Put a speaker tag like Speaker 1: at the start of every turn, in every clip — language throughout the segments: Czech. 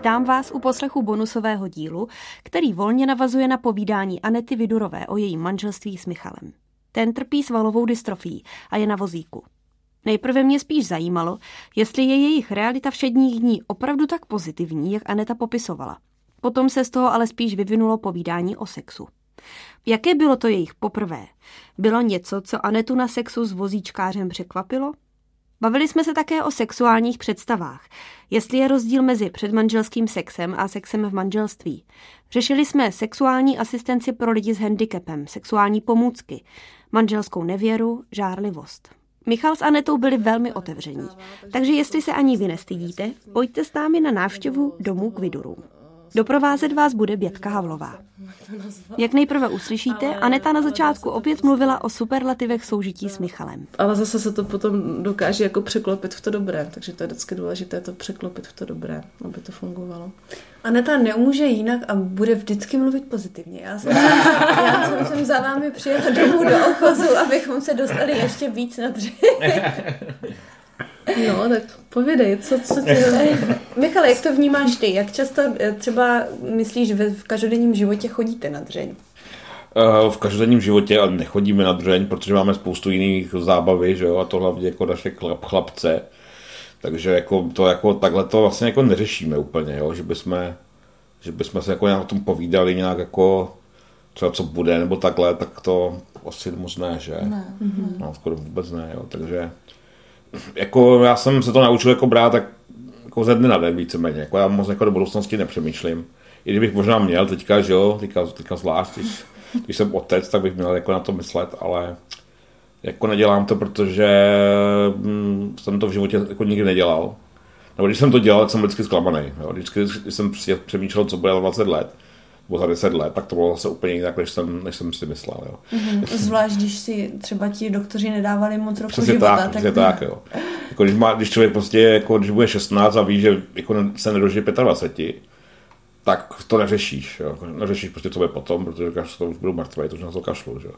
Speaker 1: Vítám vás u poslechu bonusového dílu, který volně navazuje na povídání Anety Vidurové o jejím manželství s Michalem. Ten trpí svalovou dystrofií a je na vozíku. Nejprve mě spíš zajímalo, jestli je jejich realita všedních dní opravdu tak pozitivní, jak Aneta popisovala. Potom se z toho ale spíš vyvinulo povídání o sexu. Jaké bylo to jejich poprvé? Bylo něco, co Anetu na sexu s vozíčkářem překvapilo? Bavili jsme se také o sexuálních představách, jestli je rozdíl mezi předmanželským sexem a sexem v manželství. Řešili jsme sexuální asistenci pro lidi s handicapem, sexuální pomůcky, manželskou nevěru, žárlivost. Michal s Anetou byli velmi otevření, takže jestli se ani vy nestydíte, pojďte s námi na návštěvu domů k vidurům. Doprovázet vás bude Bětka Havlová. Jak nejprve uslyšíte, Aneta na začátku opět mluvila o superlativech soužití s Michalem.
Speaker 2: Ale zase se to potom dokáže jako překlopit v to dobré, takže to je vždycky důležité to překlopit v to dobré, aby to fungovalo.
Speaker 3: Aneta neumůže jinak a bude vždycky mluvit pozitivně. Já jsem, já jsem, jsem za vámi přijela domů do ochozu, abychom se dostali ještě víc na dřeň.
Speaker 2: No, tak povědej, co, co tě...
Speaker 3: Michal, jak to vnímáš ty? Jak často eh, třeba myslíš, že v každodenním životě chodíte na dřeň?
Speaker 4: Eh, v každodenním životě ale nechodíme na dřeň, protože máme spoustu jiných zábavy, že jo, a to hlavně jako naše chlap, chlapce. Takže jako to jako takhle to vlastně jako neřešíme úplně, jo, že bychom, že bychom se jako nějak o tom povídali nějak jako třeba co bude nebo takhle, tak to asi moc ne, že? Ne. No, skoro vůbec ne, jo, takže jako já jsem se to naučil jako brát tak jako ze dne na den víceméně. Jako já moc jako do budoucnosti nepřemýšlím. I kdybych možná měl teďka, že jo, teďka, teďka zvlášť, když, když jsem otec, tak bych měl jako na to myslet, ale jako nedělám to, protože hm, jsem to v životě jako nikdy nedělal. Nebo když jsem to dělal, tak jsem vždycky zklamaný. Jo. Vždycky, když jsem přemýšlel, co bude 20 let, nebo za 10 let, tak to bylo zase úplně jinak, než jsem, než jsem si myslel. Jo.
Speaker 3: Mm-hmm. Zvlášť, když si třeba ti doktoři nedávali moc roku
Speaker 4: přesně
Speaker 3: života.
Speaker 4: Tak, tak... tak, jo. Jako, když, má, když člověk prostě, jako, když bude 16 a ví, že jako se nedožije 25, tak to neřešíš. Jo. Neřešíš prostě, co bude potom, protože říkáš, to už budu mrtvý, to už na to kašlu. Že?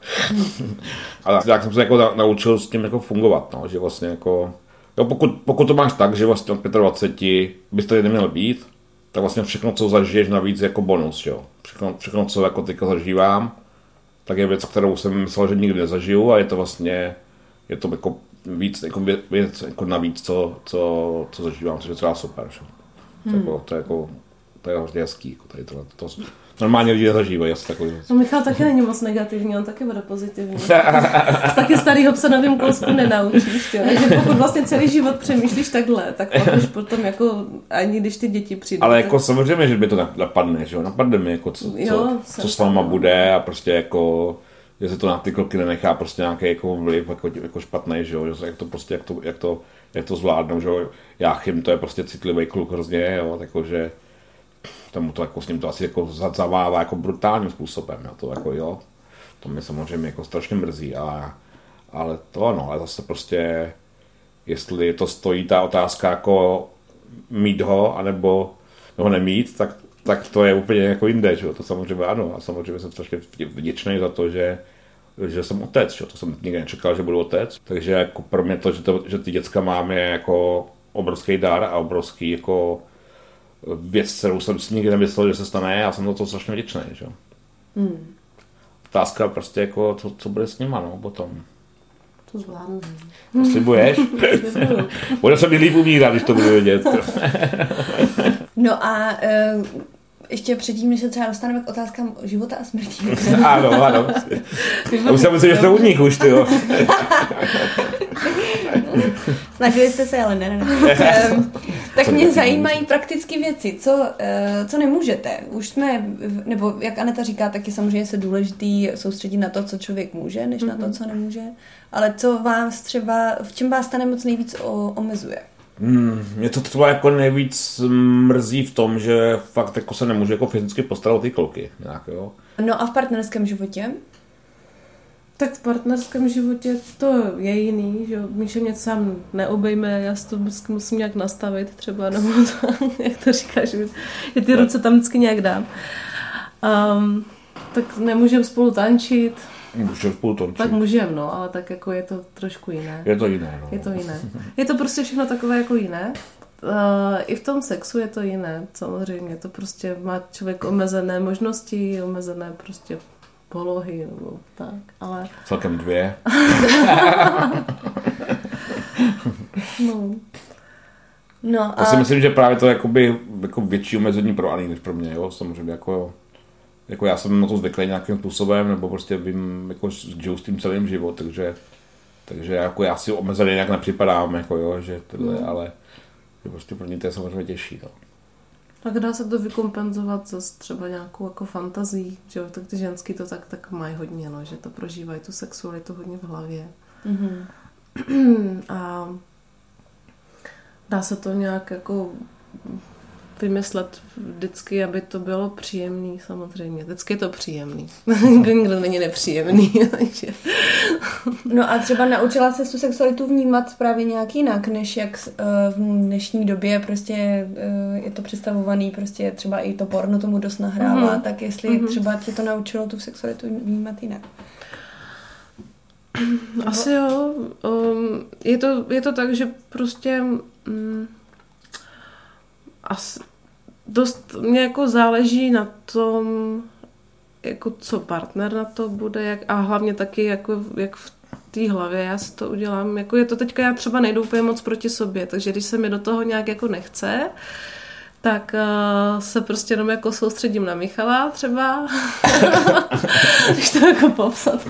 Speaker 4: Ale tak jsem se jako naučil s tím jako fungovat, no, že vlastně jako, jo, pokud, pokud to máš tak, že vlastně od 25 bys to neměl být, tak vlastně všechno, co zažiješ navíc jako bonus, jo. Všechno, všechno, co jako teďka zažívám, tak je věc, kterou jsem myslel, že nikdy nezažiju a je to vlastně, je to jako víc, jako věc jako navíc, co, co, co zažívám, což je třeba super, že? Hmm. To, jako, to, je jako, to je hrozně hezký, jako tady to, to, to, normálně lidi zažívají asi takový
Speaker 2: No Michal taky není moc negativní, on taky bude pozitivní. Z taky starýho psa novým kousku nenaučíš, jo. Takže pokud vlastně celý život přemýšlíš takhle, tak pak už potom jako ani když ty děti přijdou.
Speaker 4: Ale jako tak... samozřejmě, že by to napadne, že jo, napadne mi, jako co, jo, co, co s váma bude a prostě jako že se to na ty kroky nenechá prostě nějaký jako vliv jako, jako špatný, že jo, jak to prostě, jak to, jak to, jak to zvládnou, že jo, Jáchym to je prostě citlivý kluk hrozně, jo, takže tomu to jako s ním to asi jako zavává jako brutálním způsobem, jo, to jako jo, to mě samozřejmě jako strašně mrzí, ale, ale to ano, ale zase prostě, jestli to stojí ta otázka jako mít ho, anebo ho nemít, tak, tak to je úplně jako jinde, že jo? to samozřejmě ano a samozřejmě jsem strašně vděčný za to, že že jsem otec, že? to jsem nikdy nečekal, že budu otec, takže jako pro mě to, že, to, že ty děcka mám je jako obrovský dar a obrovský jako věc, kterou jsem si nikdy nemyslel, že se stane, já jsem za to strašně vděčný, že? Hmm. Otázka prostě jako, co, co bude s nima, no, potom.
Speaker 2: To zvládnu.
Speaker 4: To slibuješ? Bude se mi líp umírat, když to budu vědět.
Speaker 3: no a uh, ještě předtím, než se třeba dostaneme k otázkám života a smrti.
Speaker 4: ano, ano. Už jsem myslel, že jste u nich už, ty jo.
Speaker 3: Snažili jste se, ale ne, ne, ne. Um, tak mě zajímají praktické věci. Co, uh, co nemůžete? Už jsme, nebo jak Aneta říká, tak je samozřejmě se důležitý soustředit na to, co člověk může, než mm-hmm. na to, mhm. co nemůže. Ale co vás třeba, v čem vás ta nemoc nejvíc o, omezuje?
Speaker 4: Hmm, mě to třeba jako nejvíc mrzí v tom, že fakt jako se nemůže jako fyzicky postarat o ty kluky. Nějak, jo.
Speaker 3: No a v partnerském životě?
Speaker 2: Tak v partnerském životě to je jiný, že Míše mě sám neobejme, já si to musím nějak nastavit třeba, nebo to, jak to říkáš, že ty ruce tam vždycky nějak dám. Um, tak nemůžeme spolu tančit.
Speaker 4: Můžeme spolu tančit.
Speaker 2: Tak můžeme, no, ale tak jako je to trošku jiné.
Speaker 4: Je to jiné, no.
Speaker 2: Je to jiné. Je to prostě všechno takové jako jiné. Uh, I v tom sexu je to jiné, samozřejmě. To prostě má člověk omezené možnosti, omezené prostě polohy nebo tak, ale...
Speaker 4: Celkem dvě.
Speaker 3: no. No
Speaker 4: a... Já si myslím, že právě to je jakoby, jako větší omezení pro Ani než pro mě, jo, samozřejmě, jako, jako já jsem na to zvyklý nějakým způsobem, nebo prostě vím, jako žiju s tím celým život, takže, takže jako já si omezený nějak nepřipadám, jako jo, že tohle, mm. ale že prostě pro ně to je samozřejmě těžší, no.
Speaker 2: Tak dá se to vykompenzovat zase třeba nějakou jako fantazí, že jo, tak ty ženský to tak, tak mají hodně, no, že to prožívají tu sexualitu hodně v hlavě. Mm-hmm. A dá se to nějak jako vymyslet vždycky, aby to bylo příjemný, samozřejmě. Vždycky je to příjemný. Nikdo není nepříjemný. takže...
Speaker 3: no a třeba naučila se tu sexualitu vnímat právě nějak jinak, než jak eh, v dnešní době prostě eh, je to představovaný, prostě třeba i to porno tomu dost nahrává, mm-hmm. tak jestli mm-hmm. třeba tě to naučilo tu sexualitu vnímat jinak.
Speaker 2: Asi jo. Um, je, to, je to tak, že prostě um, as, dost mě jako záleží na tom, jako co partner na to bude, jak, a hlavně taky jako, jak v té hlavě já si to udělám. Jako je to teďka, já třeba nejdu úplně moc proti sobě, takže když se mi do toho nějak jako nechce, tak uh, se prostě jenom jako soustředím na Michala třeba, když to jako popsat.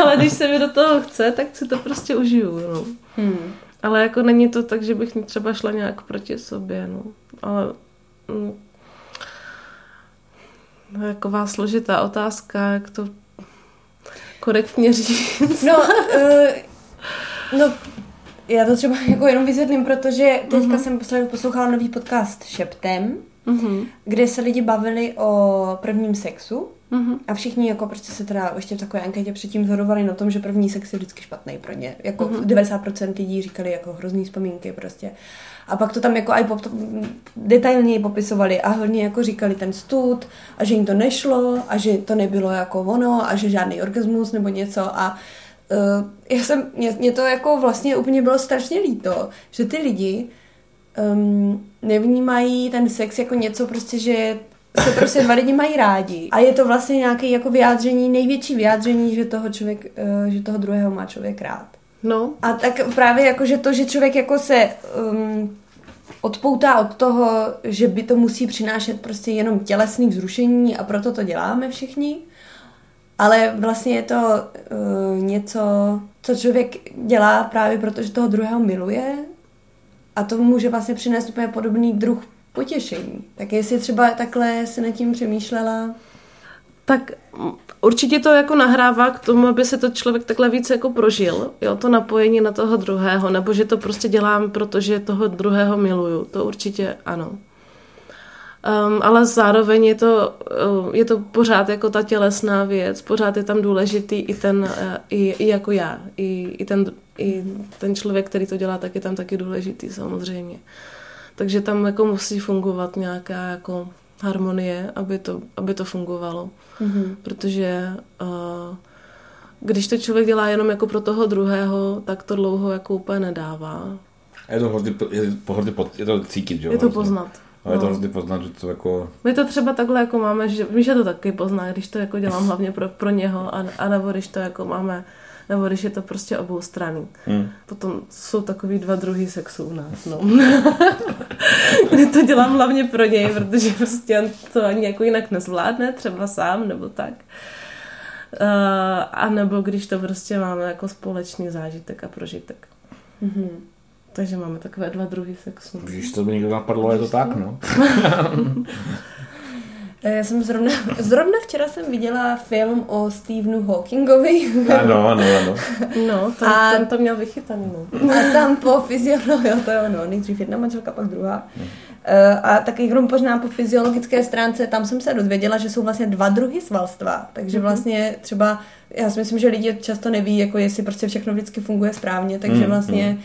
Speaker 2: Ale když se mi do toho chce, tak si to prostě užiju. No. Hmm. Ale jako není to tak, že bych třeba šla nějak proti sobě. No. Ale mm, no, taková složitá otázka, jak to korektně říct.
Speaker 3: No, uh, no já to třeba jako jenom vysvětlím, protože teďka uh-huh. jsem poslouchala nový podcast Šeptem, uh-huh. kde se lidi bavili o prvním sexu uh-huh. a všichni jako prostě se teda ještě v takové anketě předtím zhodovali na tom, že první sex je vždycky špatný pro ně. Jako uh-huh. 90% lidí říkali jako hrozný vzpomínky prostě. A pak to tam jako aj pop, detailněji popisovali a hodně jako říkali ten stud a že jim to nešlo a že to nebylo jako ono a že žádný orgasmus nebo něco a uh, já jsem, mě, mě to jako vlastně úplně bylo strašně líto, že ty lidi um, nevnímají ten sex jako něco prostě, že se prostě dva lidi mají rádi. A je to vlastně nějaké jako vyjádření, největší vyjádření, že toho člověk, uh, že toho druhého má člověk rád.
Speaker 2: No.
Speaker 3: A tak právě jako, že to, že člověk jako se um, odpoutá od toho, že by to musí přinášet prostě jenom tělesný vzrušení a proto to děláme všichni, ale vlastně je to uh, něco, co člověk dělá právě proto, že toho druhého miluje a to může vlastně přinést úplně podobný druh potěšení. Tak jestli třeba takhle se nad tím přemýšlela?
Speaker 2: Tak určitě to jako nahrává k tomu, aby se to člověk takhle víc jako prožil, jo, to napojení na toho druhého, nebo že to prostě dělám, protože toho druhého miluju. To určitě ano. Um, ale zároveň je to, uh, je to pořád jako ta tělesná věc, pořád je tam důležitý i ten, uh, i, i jako já, i, i, ten, i ten člověk, který to dělá, tak je tam taky důležitý samozřejmě. Takže tam jako musí fungovat nějaká jako harmonie, aby to, aby to fungovalo. Mm-hmm. Protože uh, když to člověk dělá jenom jako pro toho druhého, tak to dlouho jako úplně nedává.
Speaker 4: Je to hrozně, je, je, je to cítit, že
Speaker 2: jo? Je to poznat.
Speaker 4: Ale no. to hrozně poznat, že to jako...
Speaker 2: My to třeba takhle jako máme, že že to taky pozná, když to jako dělám hlavně pro, pro něho, a, a nebo když to jako máme, nebo když je to prostě obou strany. Hmm. Potom jsou takový dva druhy sexu u nás, no. Kdy to dělám hlavně pro něj, protože prostě on to ani jako jinak nezvládne, třeba sám, nebo tak. Uh, a nebo když to prostě máme jako společný zážitek a prožitek. Mm-hmm. Takže máme takové dva druhy sexu.
Speaker 4: Když to by někdo napadlo, je to tak, no.
Speaker 3: Já jsem zrovna, zrovna včera jsem viděla film o Stephenu Hawkingovi.
Speaker 4: Ano, ano, ano.
Speaker 2: No, ten, a, ten to měl vychytaný. No.
Speaker 3: A tam po fyziologii, jo, to je ono, nejdřív jedna manželka, pak druhá. Hmm. A taky jenom poznám po fyziologické stránce, tam jsem se dozvěděla, že jsou vlastně dva druhy svalstva. Takže mhm. vlastně třeba, já si myslím, že lidi často neví, jako jestli prostě všechno vždycky funguje správně, takže hmm, vlastně hmm.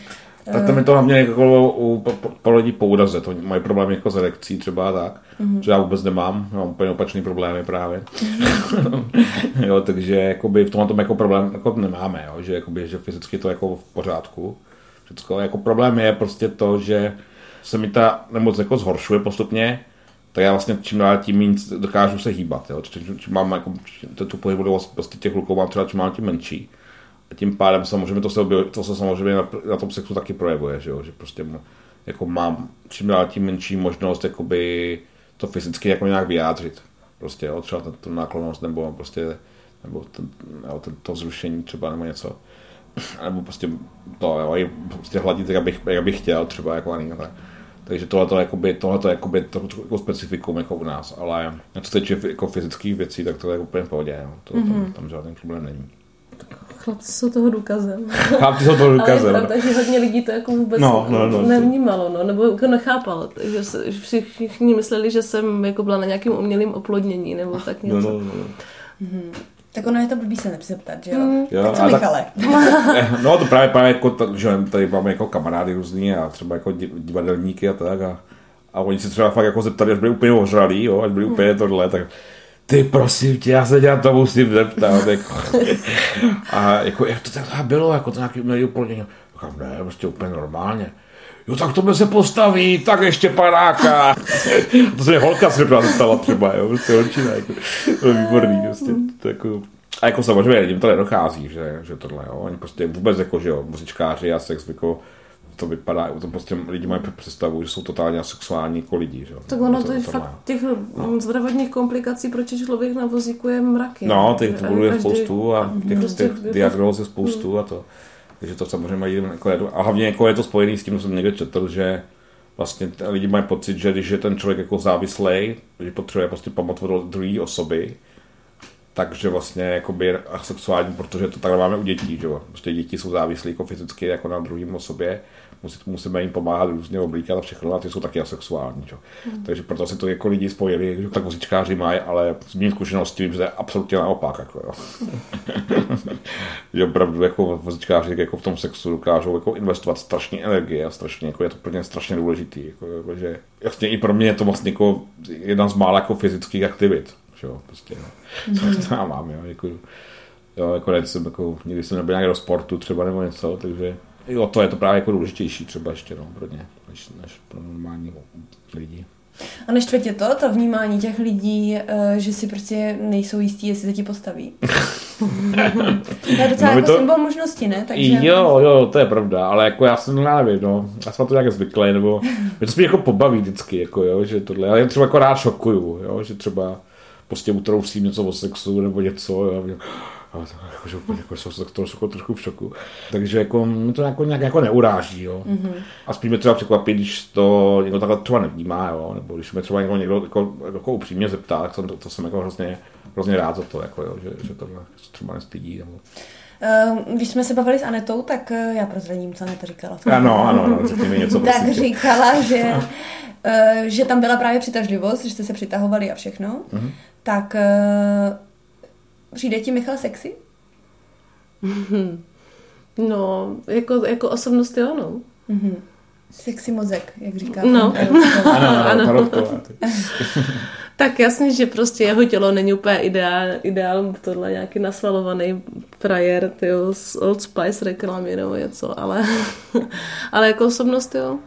Speaker 4: Tak to mi to hlavně jako u po, po, lidí po úraze, to mají problémy jako s erekcí třeba tak, mm-hmm. že já vůbec nemám, mám úplně opačný problémy právě. jo, takže jakoby v tomhle tom jako problém jako nemáme, jo, že, jakoby, že fyzicky to jako v pořádku. Všecko. Jako problém je prostě to, že se mi ta nemoc jako zhoršuje postupně, tak já vlastně čím dál tím méně dokážu se hýbat. Jo. Čím, čím mám jako, tu pohyblivost prostě těch hluků mám třeba čím mám tím menší. Tím pádem samozřejmě to se, to se samozřejmě na, na tom sexu taky projevuje, že, jo? že prostě jako mám čím dál tím menší možnost jakoby to fyzicky jako nějak vyjádřit. Prostě jo, třeba tu náklonost nebo prostě nebo ten, jo, ten, to zrušení třeba nebo něco. Nebo prostě to, jo, prostě hladit, jak bych, jak bych chtěl třeba jako ani tak. Takže tohle to jakoby, tohle je jakoby, to, jako specifikum jako u nás, ale na co se týče jako fyzických věcí, tak to je úplně v pohodě, jo. To, mm-hmm. tam, tam žádný problém není.
Speaker 2: Chlapci jsou toho důkazem.
Speaker 4: Chlapci jsou toho důkazem.
Speaker 2: Ale je pravda, že hodně lidí to jako vůbec no, no, no, nevnímalo, no, nebo jako nechápalo. Že, se, že všichni mysleli, že jsem jako byla na nějakém umělém oplodnění, nebo tak něco. No, no, no.
Speaker 3: Mm-hmm. Tak ono je to blbý se nepřeptat, že jo? Mm. jo tak co Michale?
Speaker 4: Tak, no to právě, právě jako, že tady máme jako kamarády různý a třeba jako divadelníky a tak a, a oni se třeba fakt jako zeptali, až byli úplně ožralí, jo, až byli mm. úplně tohle, tak ty prosím tě, já se dělám to musím zeptat. Jako. A jako, jak to tak bylo, jako to nějaký umělý uplonění. Říkám, ne, prostě úplně normálně. Jo, tak to se postaví, tak ještě panáka. to se mě holka se stala třeba, jo, prostě holčina, jako, to výborný, prostě, to jako, a jako samozřejmě jim to nedochází, že, že tohle, jo, oni prostě vůbec jako, že jo, muzičkáři a sex, jako, to vypadá, to prostě lidi mají představu, že jsou totálně asexuální jako lidi. Že?
Speaker 2: Tak ono to je fakt těch no. zdravotních komplikací, proč člověk na vozíku je mraky.
Speaker 4: No, těch důvodů je spoustu a těch, prostě těch diagnóz je spoustu hmm. a to. Takže to samozřejmě mají jako, a hlavně jako je to spojený s tím, co jsem někde četl, že vlastně lidi mají pocit, že když je ten člověk jako závislý, že potřebuje prostě pomoc od druhé osoby, takže vlastně jakoby je asexuální, protože to takhle máme u dětí, že jo. Prostě děti jsou závislí jako fyzicky jako na druhém osobě musí, musíme jim pomáhat různě oblíkat a všechno, a ty jsou taky asexuální. Čo? Mm. Takže proto si to jako lidi spojili, že tak vozičkáři mají, ale z mým zkušeností vím, že to je absolutně naopak. Jako, jo. že opravdu jako vozičkáři jako v tom sexu dokážou jako investovat strašně energie a strašně, jako je to pro ně strašně důležitý. Jako, jako, že jasně i pro mě je to vlastně jako jedna z mála jako fyzických aktivit. Že jo, prostě, no. mm. to, já mám, jo, jako, jo, jako, jsem, jako, nikdy jsem nebyl nějak do sportu třeba nebo něco, takže jo, to je to právě jako důležitější třeba ještě, no, pro ně, než, než pro normální lidi.
Speaker 3: A než tě to, to vnímání těch lidí, uh, že si prostě nejsou jistí, jestli se ti postaví. to je docela no, jako to... symbol možnosti, ne?
Speaker 4: Takže... Jo, jo, to je pravda, ale jako já jsem nevím, no, já jsem to nějak zvyklý, nebo mě to spíš jako pobaví vždycky, jako jo, že tohle, ale já třeba jako rád šokuju, jo, že třeba prostě utrousím něco o sexu nebo něco, jo, ale to, jako, že úplně jako, jsou to, jsou trošku v šoku. Takže jako, mě to jako, nějak jako neuráží, jo. Mm-hmm. A spíš mě třeba překvapí, když to někdo takhle třeba nevnímá, jo. Nebo když mě třeba někdo, někdo jako, jako upřímně zeptá, tak to, to jsem jako hrozně, hrozně rád za to, jako, jo, že, že to třeba nestydí. Nebo...
Speaker 3: Ehm, když jsme se bavili s Anetou, tak eh, já prozradím, co Aneta říkala.
Speaker 4: Ano, ano, ano, řekni mi něco.
Speaker 3: tak říkala, že, že tam byla právě přitažlivost, že jste se přitahovali a všechno. Mm-hmm. Tak eh, Přijde ti Michal sexy?
Speaker 2: No, jako, jako osobnost jo, no. Mm-hmm.
Speaker 3: Sexy mozek, jak říká.
Speaker 2: No. ano, ano. tak jasně, že prostě jeho tělo není úplně ideál, ideál tohle nějaký nasvalovaný frajer, tyjo, z Old Spice reklamy nebo něco, ale, ale jako osobnost, jo.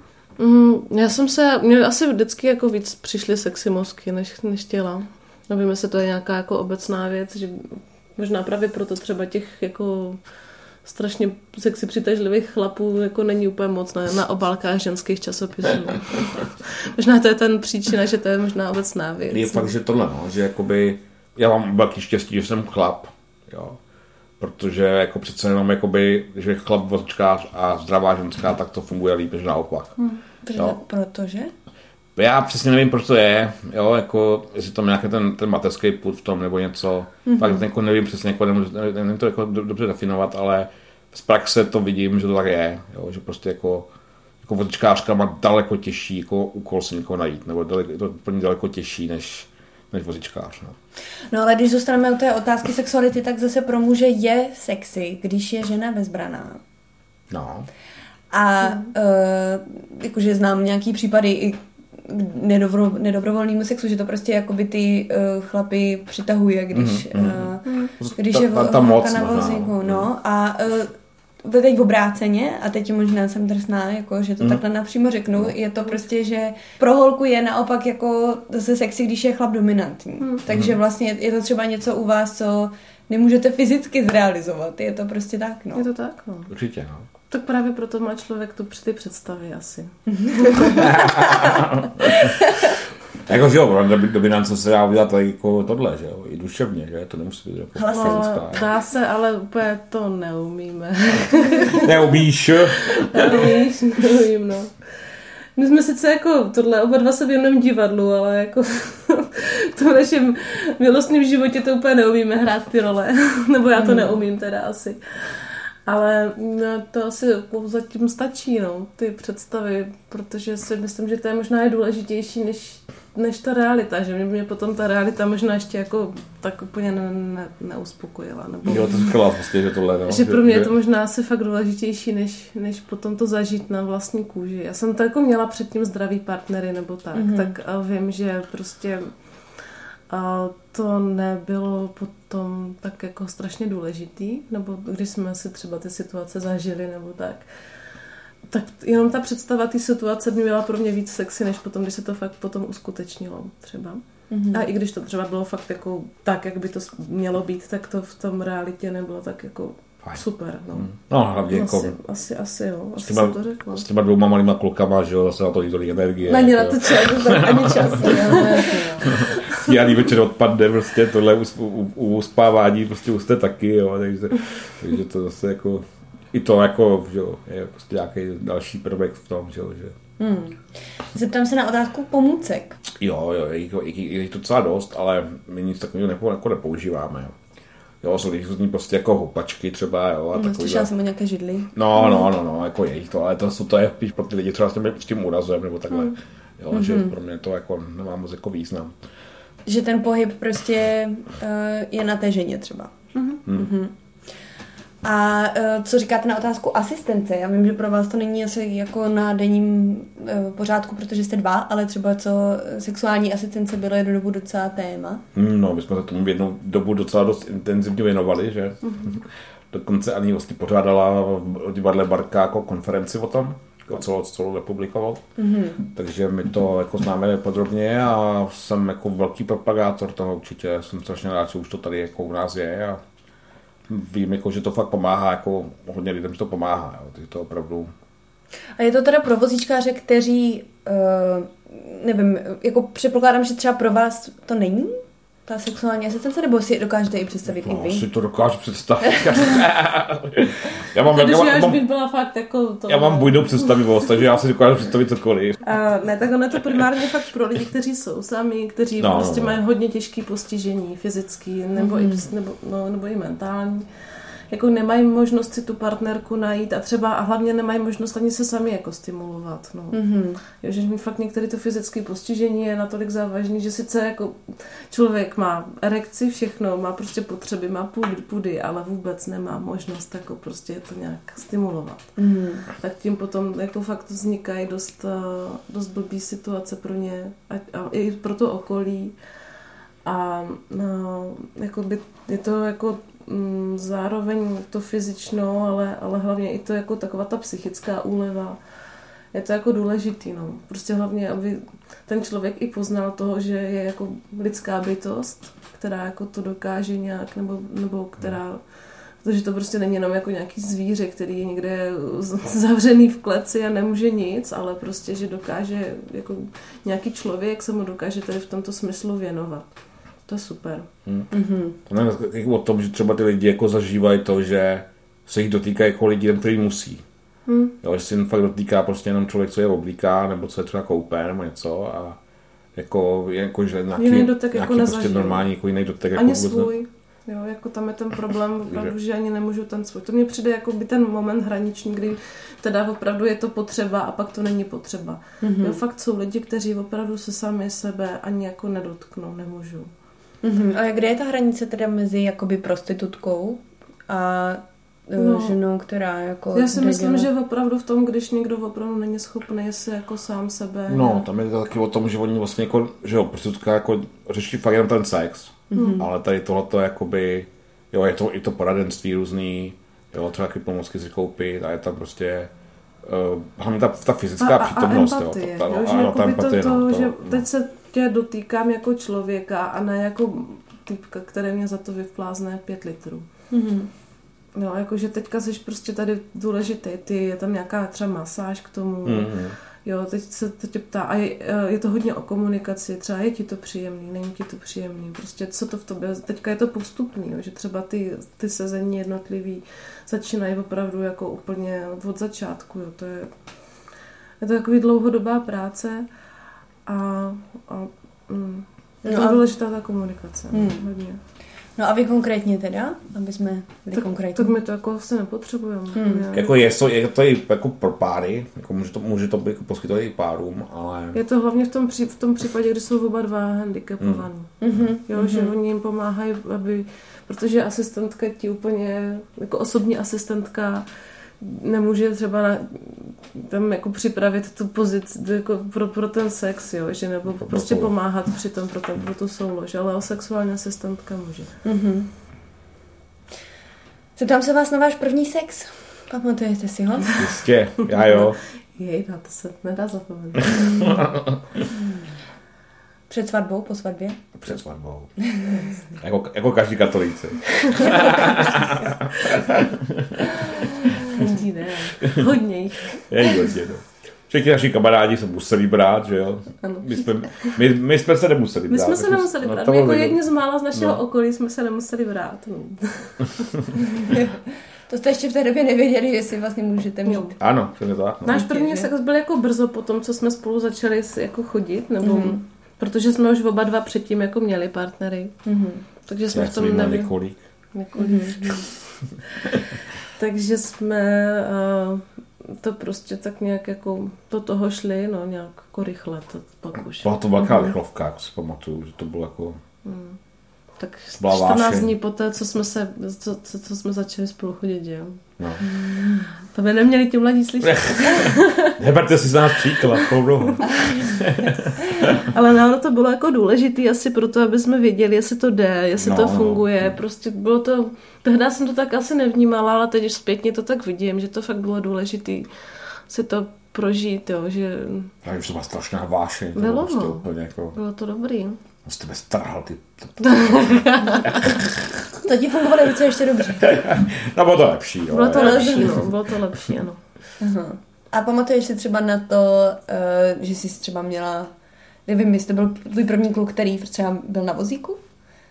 Speaker 2: Mm, já jsem se, mě asi vždycky jako víc přišly sexy mozky, než, než těla. Nevím, jestli to je nějaká jako obecná věc, že možná právě proto třeba těch jako strašně sexy přitažlivých chlapů jako není úplně moc na, na obálkách ženských časopisů. možná to je ten příčina, že to je možná obecná věc.
Speaker 4: Je fakt, že tohle, no, že jakoby já mám velký štěstí, že jsem chlap, jo. Protože jako přece jenom jakoby, že chlap vočkář a zdravá ženská, tak to funguje líp než naopak. Hmm,
Speaker 3: protože?
Speaker 4: Já přesně nevím, proč to je, jo, jako, jestli tam nějaký ten, ten mateřský put v tom nebo něco, mm-hmm. pak jako nevím přesně, jako, nevím, nevím to jako dobře definovat, ale z praxe to vidím, že to tak je, jo, že prostě jako, jako vozečkářka má daleko těžší jako úkol si někoho najít, nebo daleko, to úplně daleko těžší než, než vozičkář. No.
Speaker 3: no ale když zůstaneme u té otázky sexuality, tak zase pro muže je sexy, když je žena bezbraná.
Speaker 4: No.
Speaker 3: A uh, jakože znám nějaký případy, i nedobro, nedobrovolnému sexu, že to prostě jakoby ty uh, chlapy přitahuje, když, mm-hmm. uh, když ta, je ta, ta moc, na vozíku. No. no. A uh, teď v obráceně, a teď možná jsem drsná, jako, že to mm. takhle napřímo řeknu, je to prostě, že pro holku je naopak jako zase sexy, když je chlap dominantní. Mm. Takže vlastně je to třeba něco u vás, co nemůžete fyzicky zrealizovat. Je to prostě tak, no.
Speaker 2: Je to tak, no.
Speaker 4: Určitě, no.
Speaker 2: Tak právě proto má člověk tu ty představy asi.
Speaker 4: jako, že jo, dominance se dá udělat jako tohle, že jo, i duševně, že to nemusí být jako
Speaker 2: no, Dá se, ale úplně to neumíme.
Speaker 4: Neumíš?
Speaker 2: Neumíš, neumím, no. My jsme sice jako tohle, oba dva se věnujeme divadlu, ale jako v tom našem milostném životě to úplně neumíme hrát ty role. Nebo já to hmm. neumím teda asi. Ale no, to asi zatím stačí, no, ty představy, protože si myslím, že to je možná je důležitější než, než ta realita, že mě potom ta realita možná ještě jako tak úplně ne, ne, neuspokojila. Nebo,
Speaker 4: jo, to říkala vlastně, že tohle, no,
Speaker 2: Že pro mě je to možná asi fakt důležitější, než, než potom to zažít na vlastní kůži. Já jsem to jako měla předtím zdravý partnery nebo tak, mm-hmm. tak a vím, že prostě a to nebylo potom tak jako strašně důležitý, nebo když jsme si třeba ty situace zažili nebo tak, tak jenom ta představa té situace by byla pro mě víc sexy, než potom, když se to fakt potom uskutečnilo třeba. Mm-hmm. A i když to třeba bylo fakt jako tak, jak by to mělo být, tak to v tom realitě nebylo tak jako Fajn. Super, no. Hmm.
Speaker 4: No, hlavně jako...
Speaker 2: Asi, asi, asi jo, asi
Speaker 4: s těma, to řekla. S těma dvouma malýma klukama, že jo, zase na to tolik energie.
Speaker 2: Není jako... na to čas, ani čas,
Speaker 4: Pijany večer odpadne, prostě tohle u, u, u uspávání, prostě jste taky, jo, takže, takže to zase jako, i to jako, že jo, je prostě nějaký další prvek v tom, že jo, že Hmm.
Speaker 3: Zeptám se na otázku pomůcek.
Speaker 4: Jo, jo, je je, je to docela dost, ale my nic takového nepo, jako nepoužíváme. Jo. Jo, jsou různý prostě jako houpačky třeba, jo. A
Speaker 3: no, slyšela jsem o nějaké židli.
Speaker 4: No, no, no, no, jako je to, ale to, to je spíš pro ty lidi třeba s tím, s tím úrazem nebo takhle. Hmm. Jo, mm-hmm. že hmm. pro mě to jako nemá moc jako význam.
Speaker 3: Že ten pohyb prostě uh, je na té ženě třeba. Mm-hmm. Mm-hmm. A uh, co říkáte na otázku asistence? Já vím, že pro vás to není asi jako na denním uh, pořádku, protože jste dva, ale třeba co sexuální asistence bylo jednu dobu docela téma.
Speaker 4: No, my jsme se tomu jednu dobu docela dost intenzivně věnovali, že? Mm-hmm. Dokonce ani vlastně pořádala v divadle Barka jako konferenci o tom, jako celou, celou republikovou. Mm-hmm. Takže my to jako známe podrobně a jsem jako velký propagátor toho určitě. Jsem strašně rád, že už to tady jako u nás je a vím, jako, že to fakt pomáhá, jako hodně lidem, že to pomáhá. Jo. Takže to opravdu...
Speaker 3: A je to teda pro vozíčkáře, kteří, uh, nevím, jako předpokládám, že třeba pro vás to není? Ta sexuální asistence, nebo si dokážete i představit no, i vy?
Speaker 4: si to dokážu představit.
Speaker 2: já mám, já, já, mám, byla fakt jako to...
Speaker 4: Já mám bujnou představivost, takže já si dokážu představit cokoliv.
Speaker 2: Uh, ne, tak ono je to primárně fakt pro lidi, kteří jsou sami, kteří no, prostě no, no. mají hodně těžké postižení fyzický nebo, mm-hmm. i, nebo, no, nebo i mentální jako nemají možnost si tu partnerku najít a třeba a hlavně nemají možnost ani se sami jako stimulovat. No. Mm-hmm. Jo, že mi fakt některé to fyzické postižení je natolik závažný, že sice jako člověk má erekci, všechno, má prostě potřeby, má pudy, pudy ale vůbec nemá možnost jako prostě to nějak stimulovat. Mm-hmm. Tak tím potom jako fakt vznikají dost, eh, dost blbý situace pro ně a, a i pro to okolí. A no, jako by, je to jako Mm, zároveň to fyzično, ale, ale hlavně i to jako taková ta psychická úleva. Je to jako důležitý, no. Prostě hlavně, aby ten člověk i poznal toho, že je jako lidská bytost, která jako to dokáže nějak, nebo, nebo která Protože to prostě není jenom jako nějaký zvíře, který je někde zavřený v kleci a nemůže nic, ale prostě, že dokáže, jako nějaký člověk se mu dokáže tady v tomto smyslu věnovat. To je super. Hmm.
Speaker 4: Mm-hmm. To ne, jako o tom, že třeba ty lidi jako zažívají to, že se jich dotýká jako lidi, který musí. Hmm. Jo, že se jim fakt dotýká prostě jenom člověk, co je oblíká, nebo co je třeba koupé, nebo něco a jako, jako že nějaký, jiný dotek nějaký jako prostě normální, jako jiný dotek.
Speaker 2: Ani jako svůj. Jo, jako tam je ten problém opravdu, že ani nemůžu ten svůj. To mně přijde jako by ten moment hraniční, kdy teda opravdu je to potřeba a pak to není potřeba. Mm-hmm. Jo, fakt jsou lidi, kteří opravdu se sami sebe ani jako nedotknou, nemůžu.
Speaker 3: Mm-hmm. A kde je ta hranice teda mezi jakoby prostitutkou a e, no, ženou, která jako...
Speaker 2: Já si myslím, dělat... že opravdu v tom, když někdo opravdu není schopný se jako sám sebe...
Speaker 4: No, tam je to taky o tom, že oni vlastně jako, že jo, prostitutka jako řeší fakt jenom ten sex, mm-hmm. ale tady tohleto jakoby, jo, je to i to poradenství různý, Jo, třeba taky pomůcky si koupit a je tam prostě uh, hlavně ta, ta fyzická a, přítomnost.
Speaker 2: A empatie, jo, ta, jo, že ano, ta empatie, to, to, no, to, že no. teď se tě dotýkám jako člověka a ne jako typka, který mě za to vyplázne pět litrů. Mm-hmm. No, jakože teďka jsi prostě tady důležitý, ty, je tam nějaká třeba masáž k tomu, mm-hmm. jo, teď se to tě ptá, a je, je to hodně o komunikaci, třeba je ti to příjemný, není ti to příjemný, prostě co to v tobě, teďka je to postupný, jo, že třeba ty, ty sezení jednotlivý začínají opravdu jako úplně od začátku, jo, to je, je to takový dlouhodobá práce a, a mm, je to no důležitá ta komunikace, mm. hodně.
Speaker 3: No a vy konkrétně teda, aby jsme byli
Speaker 2: tak,
Speaker 3: konkrétní.
Speaker 2: Tak my to jako asi nepotřebujeme. Hmm.
Speaker 4: Jako je to, je to i jako pro páry, jako může to, může to být jako poskytovat i párům, ale...
Speaker 2: Je to hlavně v tom, pří, v tom případě, kdy jsou oba dva handicapovaní. Hmm. Jo, hmm. že oni jim pomáhají, aby, protože asistentka ti úplně, jako osobní asistentka, nemůže třeba na, tam jako připravit tu pozici jako pro, pro ten sex, jo, že nebo pro prostě pomáhat při tom pro, ten, pro tu soulož, ale o sexuální asistentka může. Mm-hmm.
Speaker 3: Zeptám se vás na váš první sex. Pamatujete si ho?
Speaker 4: Jistě, já jo.
Speaker 2: Jej, na to se nedá zapomenout.
Speaker 3: Před svatbou, po svatbě?
Speaker 4: Před svatbou. jako, jako každý katolíci.
Speaker 2: Hodně jich.
Speaker 4: Je hodně, no. Všichni naši kamarádi se museli brát, že jo? Ano. My jsme, my, my jsme se nemuseli
Speaker 2: brát. My jsme se nemuseli brát. My jako jedni z mála z našeho no. okolí jsme se nemuseli brát. No.
Speaker 3: to jste ještě v té době nevěděli, jestli vlastně můžete mít.
Speaker 4: Ano, přesně tak.
Speaker 2: No. Náš první sex byl jako brzo po tom, co jsme spolu začali jako chodit, nebo mm-hmm. protože jsme už oba dva předtím jako měli partnery. Mm-hmm. Takže jsme v tom
Speaker 4: nebyli. Několik.
Speaker 2: Několik. Mm-hmm. Takže jsme uh, to prostě tak nějak jako do toho šli, no nějak jako rychle, to pak už.
Speaker 4: Byla to velká mm. rychlovka, jako si pamatuju, že to bylo jako... Mm.
Speaker 2: Tak 14 dní poté, co jsme, se, co, co, co jsme začali spolu chodit, jo. No. To by neměli ti mladí slyšet.
Speaker 4: Neberte si z nás příklad.
Speaker 2: Ale no, to bylo jako důležité asi proto, aby jsme věděli, jestli to jde, jestli no, to funguje. No. Prostě bylo to, tehdy jsem to tak asi nevnímala, ale teď zpětně to tak vidím, že to fakt bylo důležité si to prožít, jo, že...
Speaker 4: Já už to byla strašná vášeň.
Speaker 2: Bylo, bylo, prostě úplně jako... bylo to dobrý.
Speaker 4: Z tebe strhal ty...
Speaker 3: to ti fungovalo ještě dobře.
Speaker 4: no bylo to lepší. Jo.
Speaker 2: Bylo to lepší, no. Bylo to lepší, ano.
Speaker 3: Uh-huh. A pamatuješ si třeba na to, uh, že jsi třeba měla, nevím, jestli to byl tvůj první kluk, který třeba byl na vozíku?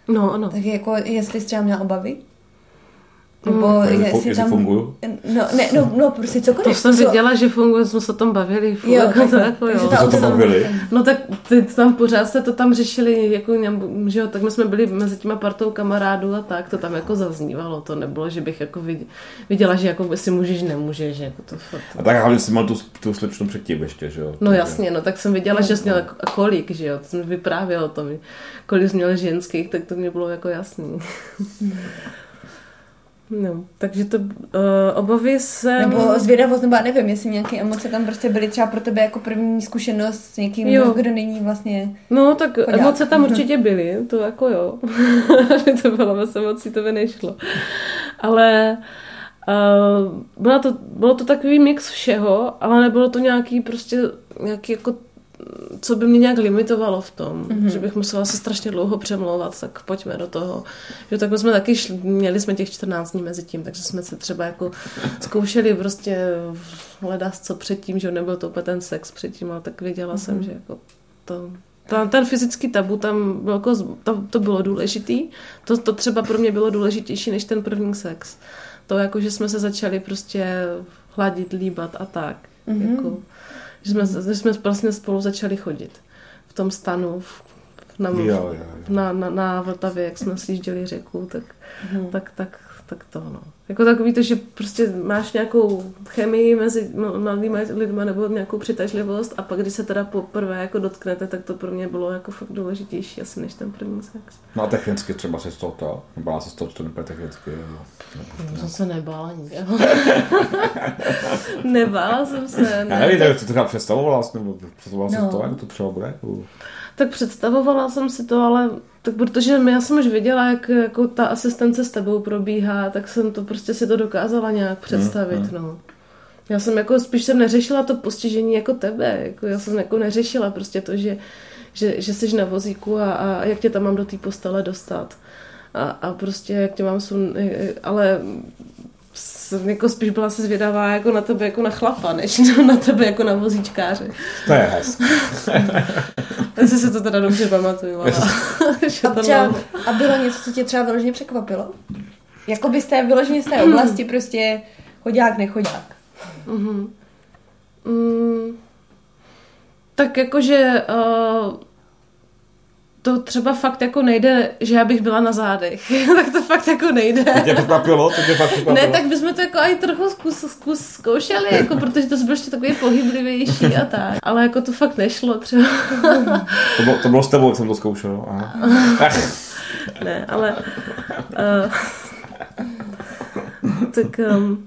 Speaker 2: No, ano.
Speaker 3: Tak jako, jestli jsi třeba měla obavy?
Speaker 4: Nebo mm. jestli tam... funguju?
Speaker 3: No, ne, no, no, prostě cokoliv.
Speaker 2: To jsem co... viděla, že funguje, jsme se tam bavili.
Speaker 3: jo, jako tak,
Speaker 4: jako, jo. Jsme se tam bavili?
Speaker 2: No tak ty tam pořád jste to tam řešili, jako, že jo, tak my jsme byli mezi těma partou kamarádů a tak, to tam jako zaznívalo, to nebylo, že bych jako viděla, že jako si můžeš, nemůžeš, jako to fakt.
Speaker 4: A tak hlavně jsi mal tu, tu slečnu předtím ještě, že jo?
Speaker 2: No jasně, no tak jsem viděla, že jsi měla a kolik, že jo, to jsem vyprávěla o tom, kolik jsi měla ženských, tak to mě bylo jako jasný. No, takže to uh, obavy se...
Speaker 3: Nebo zvědavost, nebo já nevím, jestli nějaké emoce tam prostě byly třeba pro tebe jako první zkušenost s někým, jo. kdo není vlastně...
Speaker 2: No, tak chodák. emoce tam určitě byly, to jako jo. to bylo bez emocí, to by nešlo. Ale uh, bylo, to, bylo to takový mix všeho, ale nebylo to nějaký prostě nějaký jako co by mě nějak limitovalo v tom, mm-hmm. že bych musela se strašně dlouho přemlouvat, tak pojďme do toho. Že tak jsme taky šli, měli jsme těch 14 dní mezi tím, takže jsme se třeba jako zkoušeli prostě hledat co předtím, že nebyl to úplně ten sex předtím, ale tak věděla mm-hmm. jsem, mhm. že jako to, ta, ten fyzický tabu tam bylo, jako, to, to bylo důležitý. To, to třeba pro mě bylo důležitější než ten první sex. To jako, že jsme se začali prostě hladit, líbat a tak. Mm-hmm. Jako, že jsme, že jsme vlastně spolu začali chodit v tom stanu, v, na, jo, jo, jo. Na, na, na Vltavě, jak jsme sjížděli řeku, tak, hmm. tak, tak, tak to no. Jako takový to, že prostě máš nějakou chemii mezi mladými lidmi nebo nějakou přitažlivost a pak, když se teda poprvé jako dotknete, tak to pro mě bylo jako fakt důležitější asi než ten první sex.
Speaker 4: No a technicky třeba se z toho to, nebála se z toho, to nebude technicky. Nebo,
Speaker 2: nebo no, to se nebála nikde. nebála jsem se. Ne.
Speaker 4: Já nevím, tak co to třeba představovala, nebo představovala no. to, jak to třeba bude?
Speaker 2: Tak představovala jsem si to, ale tak protože já jsem už viděla, jak jako ta asistence s tebou probíhá, tak jsem to prostě si to dokázala nějak představit, mm, mm. no. Já jsem jako, spíš jsem neřešila to postižení jako tebe, jako já jsem jako neřešila prostě to, že, že, že jsi na vozíku a, a jak tě tam mám do té postele dostat. A, a prostě jak tě mám sun, ale jsem jako spíš byla se zvědavá jako na tebe jako na chlapa, než na tebe jako na vozíčkáře.
Speaker 4: To je hezky.
Speaker 2: Já si to teda dobře pamatuju. Ale...
Speaker 3: a, třeba, a bylo něco, co tě třeba vyloženě překvapilo? Jako byste vyloženě z té oblasti prostě chodák, nechodák. Mm-hmm.
Speaker 2: Mm, tak jakože uh, to třeba fakt jako nejde, že já bych byla na zádech. tak to fakt jako nejde.
Speaker 4: To tě překvapilo? To tě fakt překvapilo?
Speaker 2: Ne, tak bychom to jako i trochu zkus, zkus, zkoušeli, jako, protože to bylo ještě takový pohyblivější a tak. Ale jako to fakt nešlo třeba.
Speaker 4: to, bylo, to bylo s tebou, jak jsem to zkoušel. Aha.
Speaker 2: ne, ale... Uh, tak... Um,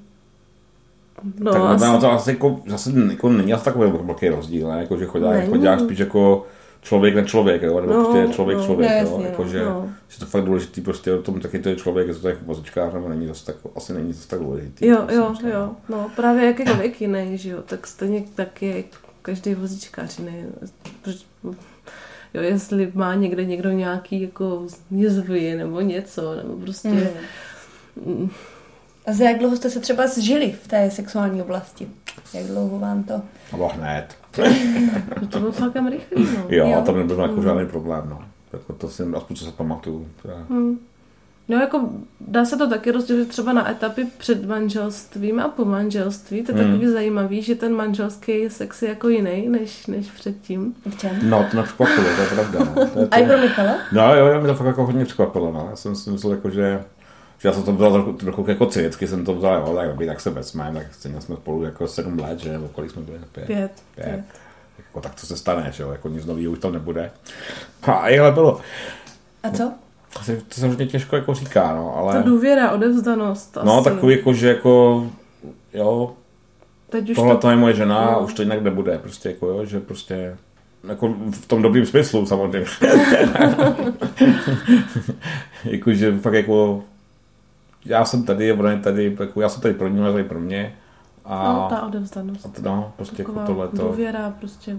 Speaker 4: No, tak asi... to asi jako, zase jako není asi takový velký rozdíl, ne? Jako, že chodák, chodák spíš jako člověk na člověk, jo? nebo no, prostě člověk no, člověk, jasně, jo? Jako, že, no. že to fakt důležitý prostě o tom taky to je člověk, je to tak vozičkář, nebo není zase tak, asi není zase tak důležitý.
Speaker 2: Jo, jo, jo, no právě jakýkoliv jiný, že jo, tak stejně tak je každý vozičkář jiný. Jo, jestli má někde někdo nějaký jako jizvy nebo něco, nebo prostě...
Speaker 3: Mm. A za jak dlouho jste se třeba zžili v té sexuální oblasti? Jak dlouho vám to?
Speaker 4: No hned.
Speaker 2: To bylo celkem rychlý, no.
Speaker 4: Jo, jo. tam nebyl jako žádný problém, no. Jako to si, aspoň co se pamatuju. Hmm.
Speaker 2: No jako dá se to taky rozdělit třeba na etapy před manželstvím a po manželství. To je hmm. takový zajímavý, že ten manželský sex je jako jiný než, než předtím.
Speaker 3: V čem?
Speaker 4: No, to mě překvapilo, to je pravda. No. To je
Speaker 3: to... A i pro Michala?
Speaker 4: No jo, jo, mě to fakt jako hodně překvapilo, no. Já jsem si myslel, jako, že že já jsem to vzal trochu, trochu jako cvěcky, jsem to vzal, jo, tak, dobrý, tak se vezmeme, tak stejně jsme spolu jako sedm let, že, nebo kolik jsme byli?
Speaker 2: Pět. Pět.
Speaker 4: Pět. Pět. Jako, tak co se stane, že jo, jako nic nového už tam nebude. A ale bylo.
Speaker 3: A co?
Speaker 4: Asi, to se hodně těžko jako říká, no, ale...
Speaker 2: Ta důvěra, odevzdanost.
Speaker 4: No, asi. takový jako, že jako, jo, Teď už tohle to... je moje žena, no. už to jinak nebude, prostě jako jo, že prostě jako v tom dobrým smyslu samozřejmě. Jakože fakt jako já jsem tady, ona je tady, jako já jsem tady pro ní, ona tady pro mě.
Speaker 2: A, no, ta odevzdanost.
Speaker 4: A to, no, prostě jako jako tohleto.
Speaker 2: důvěra prostě.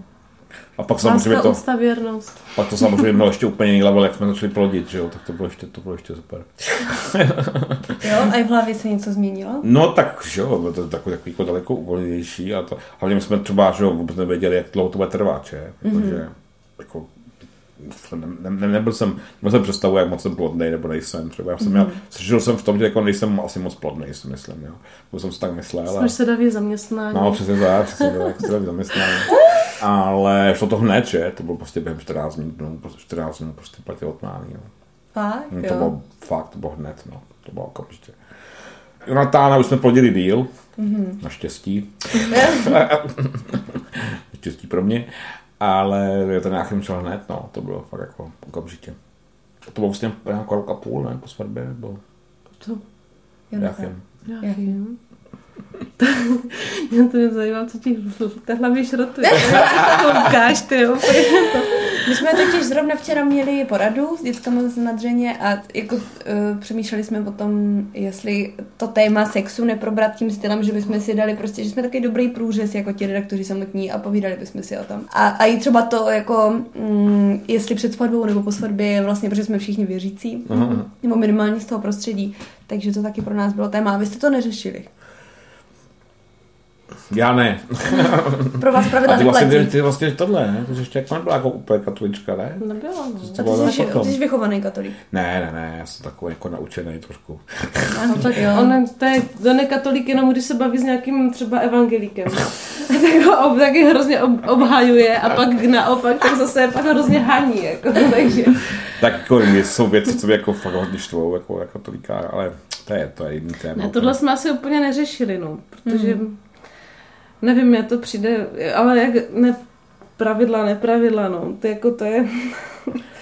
Speaker 4: A pak samozřejmě to,
Speaker 2: úcta, věrnost.
Speaker 4: pak to samozřejmě bylo ještě úplně jiný level, jak jsme začali plodit, že jo, tak to bylo ještě, to bylo ještě super.
Speaker 3: jo, a i v hlavě se něco změnilo?
Speaker 4: No tak, že jo, bylo to takový, takový jako daleko uvolnější a to, hlavně jsme třeba, že jo, vůbec nevěděli, jak dlouho to bude trvat, že, protože mm-hmm. jako ne, ne, nebyl jsem, nebyl jsem představu, jak moc jsem plodný, nebo nejsem. Třeba já jsem měl, mm. jsem v tom, že jako nejsem asi moc plodný, si myslím, jo. Bo jsem si tak myslel.
Speaker 2: Jsme sedavě zaměstnání.
Speaker 4: No, přesně tak, přesně tak, sedavě zaměstnání. Ale šlo to hned, že? To bylo prostě během 14 dní, no, 14 dní prostě platil odmání, jo.
Speaker 3: Fakt,
Speaker 4: no, to bylo fakt, to bylo hned, no. To bylo okamžitě. Jonatána už jsme plodili díl, mm-hmm. naštěstí. naštěstí pro mě ale je to nějakým šel hned, no, to bylo fakt jako okamžitě. To bylo vlastně nějakou rok a půl, ne, po svatbě, nebo...
Speaker 2: Co?
Speaker 4: Jáchym.
Speaker 2: Jáchym. Mě to mě zajímá, co ti té hlavě šrotuje. Koukáš, ty jo.
Speaker 3: My jsme totiž zrovna včera měli poradu s dětskami z Nadřeně a jako uh, přemýšleli jsme o tom, jestli to téma sexu neprobrat tím stylem, že bychom si dali prostě, že jsme takový dobrý průřez jako ti redaktoři samotní a povídali bychom si o tom. A, a i třeba to jako, mm, jestli před svatbou nebo po svatbě, vlastně, protože jsme všichni věřící, uh-huh. nebo minimálně z toho prostředí, takže to taky pro nás bylo téma. A vy jste to neřešili?
Speaker 4: Já ne.
Speaker 3: Pro vás pravidla
Speaker 4: A ty vlastně, ty, ty vlastně tohle, ne? Ty jsi ještě jako nebyla jako úplně katolička, ne?
Speaker 2: Nebyla, no.
Speaker 3: A ty jsi, ty jsi vychovaný katolík.
Speaker 4: Ne, ne, ne, já jsem takový jako naučený trošku.
Speaker 2: No tak jo. On, to je, to je katolík jenom, když se baví s nějakým třeba evangelíkem. tak ho ob, taky hrozně ob, obhajuje a pak naopak tak zase pak hrozně haní, jako, takže.
Speaker 4: tak jako jsou věci, co mě jako fakt hodně štvou, jako, jako katolíka, ale to je, to je jiný téma.
Speaker 2: Ne, tohle jsme asi úplně neřešili, no, protože hmm nevím, mě to přijde, ale jak ne, pravidla, nepravidla, no, to jako to je...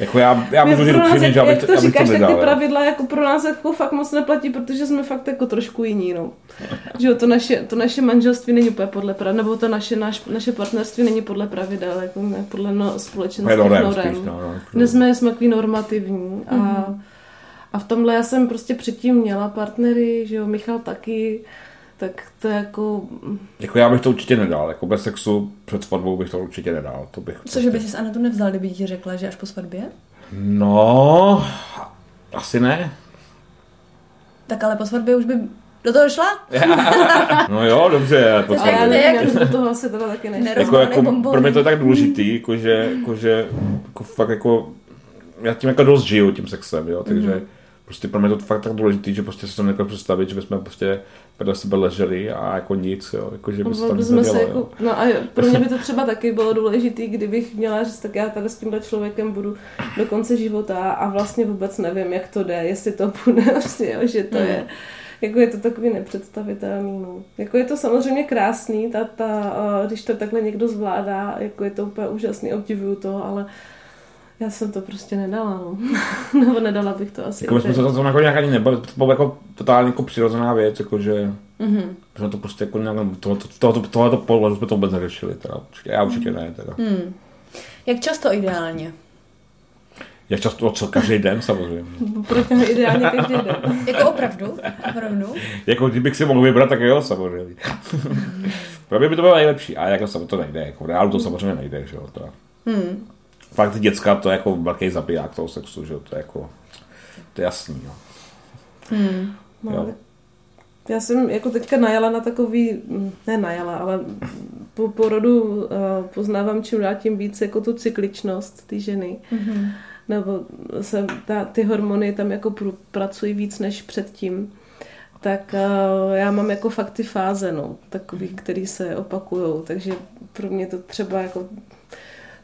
Speaker 4: Jako já, já můžu říct upřímně, že
Speaker 2: abych, to abych říkáš, to tak ty pravidla jako pro nás jako fakt moc neplatí, protože jsme fakt jako trošku jiní, no. že jo, to naše, to naše manželství není úplně podle pravidel, nebo to naše, naš, naše partnerství není podle pravidel, jako ne, podle no, společenských norem.
Speaker 4: Spíš, no, no,
Speaker 2: no, jsme, jsme takový normativní a, mm-hmm A v tomhle já jsem prostě předtím měla partnery, že jo, Michal taky, tak to jako...
Speaker 4: Jako já bych to určitě nedal, jako bez sexu před svatbou bych to určitě nedal. To bych
Speaker 3: Cože prostě... by si Anetu nevzal, kdyby ti řekla, že až po svatbě?
Speaker 4: No, asi ne.
Speaker 3: Tak ale po svatbě už by do toho šla?
Speaker 4: no jo, dobře.
Speaker 2: To já nevím, do toho se teda taky nešla.
Speaker 4: Jako, jako, pro mě to je tak důležitý, jako, že, jako, že jako fakt jako, já tím jako dost žiju tím sexem, jo, takže mm-hmm. Prostě pro mě to fakt tak důležitý, že prostě se to nedokážu představit, že bychom prostě vedle sebe leželi a jako nic, jo, jako že by se tam
Speaker 2: se jako, No a pro mě by to třeba taky bylo důležité, kdybych měla říct, tak já tady s tímhle člověkem budu do konce života a vlastně vůbec nevím, jak to jde, jestli to bude, prostě, jo, že to mm. je jako je to takový nepředstavitelný. No. Jako je to samozřejmě krásný, ta, ta, když to takhle někdo zvládá, jako je to úplně úžasný, obdivuju to, ale já jsem to prostě nedala, no. Nebo nedala bych to asi.
Speaker 4: Jako jsme se to jako nějak ani nebali, to bylo jako totálně jako přirozená věc, jako že mm-hmm. jsme to prostě jako nějak, tohoto, tohoto, tohoto pohledu jsme to vůbec neřešili, teda. Já určitě ne, teda. Mm.
Speaker 3: Jak často ideálně?
Speaker 4: Jak často, co každý den samozřejmě.
Speaker 2: Proč ideálně každý den?
Speaker 3: jako opravdu? Opravdu?
Speaker 4: jako kdybych si mohl vybrat, tak jo, samozřejmě. Pro mě by to bylo nejlepší, a jako to nejde, jako v reálu to samozřejmě nejde, že jo. To. Hmm. Fakt děcka, to je jako velký zabiják toho sexu, že to je jako, to je jasný, jo.
Speaker 2: Hmm. No, Já jsem jako teďka najala na takový, ne najala, ale po porodu uh, poznávám čím dál tím víc jako tu cykličnost ty ženy. Mm-hmm nebo se ta, ty hormony tam jako pr- pracují víc než předtím, tak uh, já mám jako fakt ty fáze, no, takový, mhm. který se opakují, takže pro mě to třeba jako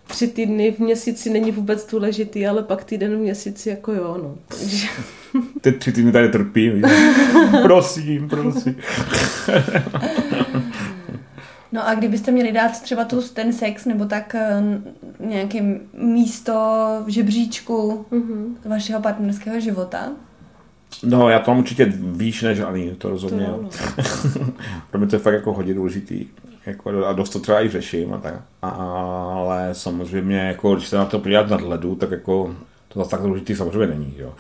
Speaker 2: tři týdny v měsíci není vůbec důležitý, ale pak týden v měsíci jako jo, no. Takže...
Speaker 4: Ty tři týdny tady trpím. prosím, prosím.
Speaker 3: No a kdybyste měli dát třeba tu, ten sex nebo tak eh, nějaké místo v žebříčku mm-hmm. vašeho partnerského života?
Speaker 4: No, já to mám určitě výš než ani, to rozhodně. To, Pro mě to je fakt jako hodně důležitý. Jako, a dost to třeba i řeším a tak. A, ale samozřejmě, jako, když se na to podívat nadhledu, tak jako to zase tak důležitý samozřejmě není, jo.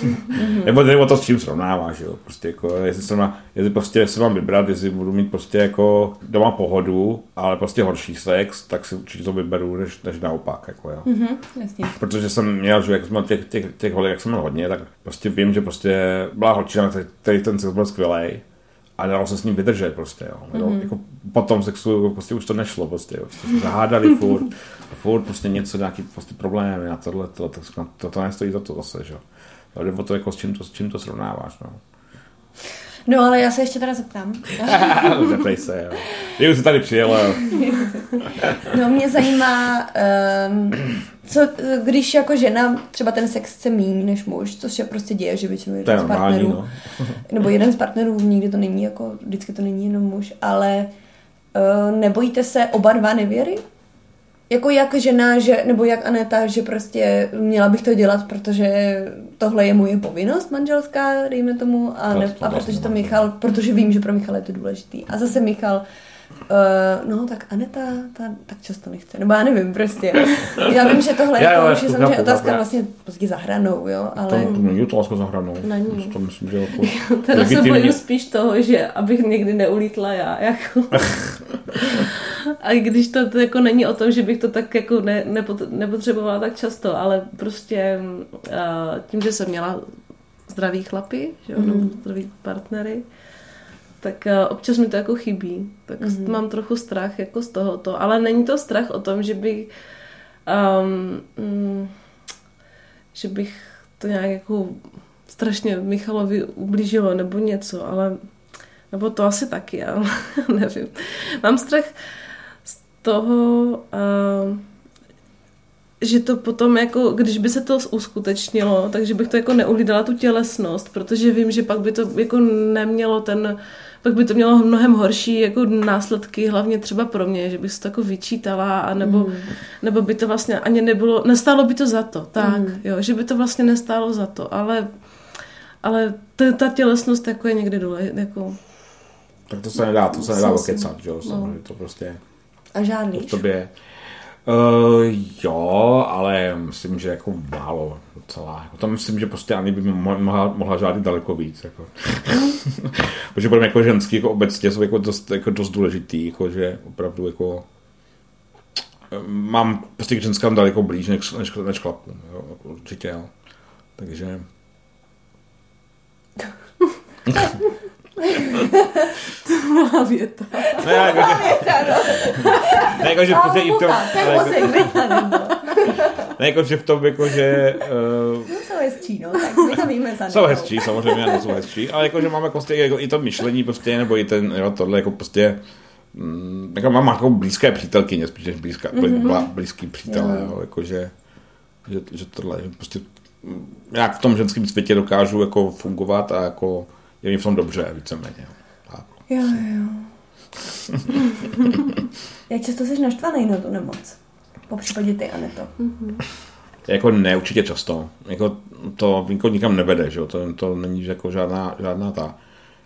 Speaker 4: Nebo nebo to s čím srovnáváš, jo. Prostě jako, jestli, se má, jestli prostě se mám vybrat, jestli budu mít prostě jako doma pohodu, ale prostě horší sex, tak si určitě to vyberu, než, než naopak, jako jo. Mm-hmm, Protože jsem měl, že jak jsem těch, těch, těch holek, jak jsem měl hodně, tak prostě vím, že prostě byla holčina, který ten sex byl skvělý a dalo se s ním vydržet prostě, jo. Mm-hmm. Jako po tom sexu prostě už to nešlo prostě, jo. Prostě zahádali furt, furt prostě něco, nějaký prostě problémy a tohle, to, to, to, to, to nestojí za to zase, že jo. Ale o to jako s čím to, s čím to srovnáváš, no.
Speaker 3: No ale já se ještě teda zeptám.
Speaker 4: Zeptej se, jo. Ty už jsi tady přijela.
Speaker 3: no mě zajímá, um, co, když jako žena třeba ten sex chce míň než muž, což se prostě děje, že většinou jeden z partnerů, no. nebo jeden z partnerů, nikdy to není jako, vždycky to není jenom muž, ale uh, nebojíte se oba dva nevěry? Jako jak žena, že, nebo jak Aneta, že prostě měla bych to dělat, protože tohle je moje povinnost manželská, dejme tomu, a, ne, a protože to Michal, protože vím, že pro Michal je to důležitý. A zase Michal, Uh, no, tak Aneta ta, tak často nechce. Nebo já nevím, prostě. Já vím, že tohle je, to, už je samozřejmě otázka já. vlastně prostě za hranou, jo, ale... To
Speaker 4: není otázka za hranou. Není. To myslím, že jako...
Speaker 2: Teda se bojím spíš toho, že abych někdy neulítla já, jako... A když to, to jako není o tom, že bych to tak jako ne, nepot, nepotřebovala tak často, ale prostě uh, tím, že jsem měla zdraví chlapy, že mm-hmm. zdraví partnery, tak uh, občas mi to jako chybí. Tak mm-hmm. mám trochu strach jako z tohoto. Ale není to strach o tom, že bych um, mm, že bych to nějak jako strašně Michalovi ublížilo nebo něco, ale nebo to asi taky, ale nevím. Mám strach z toho, uh, že to potom jako, když by se to uskutečnilo, takže bych to jako neuhlídala tu tělesnost, protože vím, že pak by to jako nemělo ten pak by to mělo mnohem horší jako následky, hlavně třeba pro mě, že bych se to jako vyčítala, a nebo, mm. nebo by to vlastně ani nebylo, nestálo by to za to, tak, mm. jo, že by to vlastně nestálo za to, ale, ale ta, ta tělesnost jako je někdy důle, jako...
Speaker 4: Tak to se nedá, to se nedá okecat, že jo, no. to prostě...
Speaker 3: A žádný.
Speaker 4: V tobě, Uh, jo, ale myslím, že jako málo docela. Jako tam myslím, že prostě ani by mohla, mohla žádat daleko víc. Jako. Protože pro mě jako ženský jako obecně jsou jako dost, jako dost důležitý, jako, že opravdu jako mám prostě k ženskám daleko blíž než, než, než chlapům. Jo, určitě jo. Takže
Speaker 2: to byla věta.
Speaker 4: Ne, jako, věta, no. ne, jako, že prostě i v tom... Ne, jako, že v tom, jako, že...
Speaker 3: Uh, no, jsou hezčí, no, tak my to víme za
Speaker 4: Jsou hezčí, samozřejmě, no, jsou hezčí, ale jako, že máme prostě jako, i to myšlení, prostě, nebo i ten, jo, tohle, jako prostě, mm, jako mám jako blízké přítelkyně, spíš než blízká, mm-hmm. blízký přítel, jo. jo, jako, že, že, že tohle, že prostě jak v tom ženském světě dokážu jako fungovat a jako je mi v tom dobře, víceméně.
Speaker 3: Jo, jo. Jak často jsi naštvaný na tu nemoc? Po případě ty, Aneto. Mm-hmm.
Speaker 4: Jako ne, určitě často. Jako to jako nikam nevede, že jo? To, to není jako žádná, žádná ta.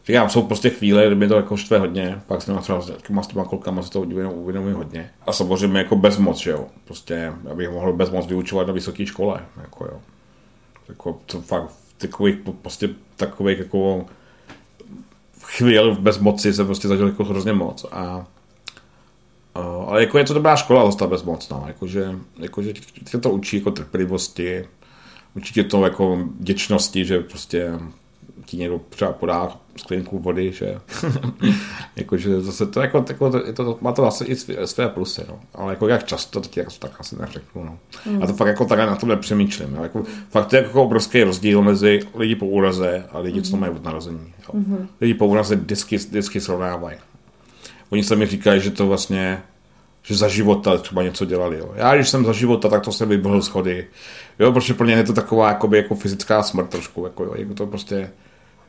Speaker 4: Říkám, jsou prostě chvíle, kdy mi to jako štve hodně, pak s těma třeba s těma kolkama se to uvědomuji hodně. A samozřejmě jako bezmoc, že jo. Prostě, abych mohl bezmoc vyučovat na vysoké škole, jako jo. Jako, to fakt takových, prostě takových jako chvíl v bezmoci se prostě zažil jako hrozně moc. A, a, ale jako je to dobrá škola zase ta bezmoc, no. Jakože, jakože tě to učí jako trpělivosti, učí tě to jako děčnosti, že prostě ti někdo třeba podá sklinku vody, že jakože zase to jako, jako to, to, má to asi i své, své plusy, no. ale jako jak často, to jako, tak asi neřeknu, no. Mm. A to fakt jako takhle na to nepřemýšlím, jo. Jako, fakt to je jako obrovský rozdíl mezi lidi po úraze a lidi, co mm. mají od narození. Jo. Mm-hmm. Lidi po úraze vždycky, vždycky srovnávají. Oni se mi říkají, že to vlastně že za života třeba něco dělali. Jo. Já, když jsem za života, tak to se vybral schody. Jo, protože pro ně je to taková jakoby, jako fyzická smrt trošku. Jako, jo. Jako to prostě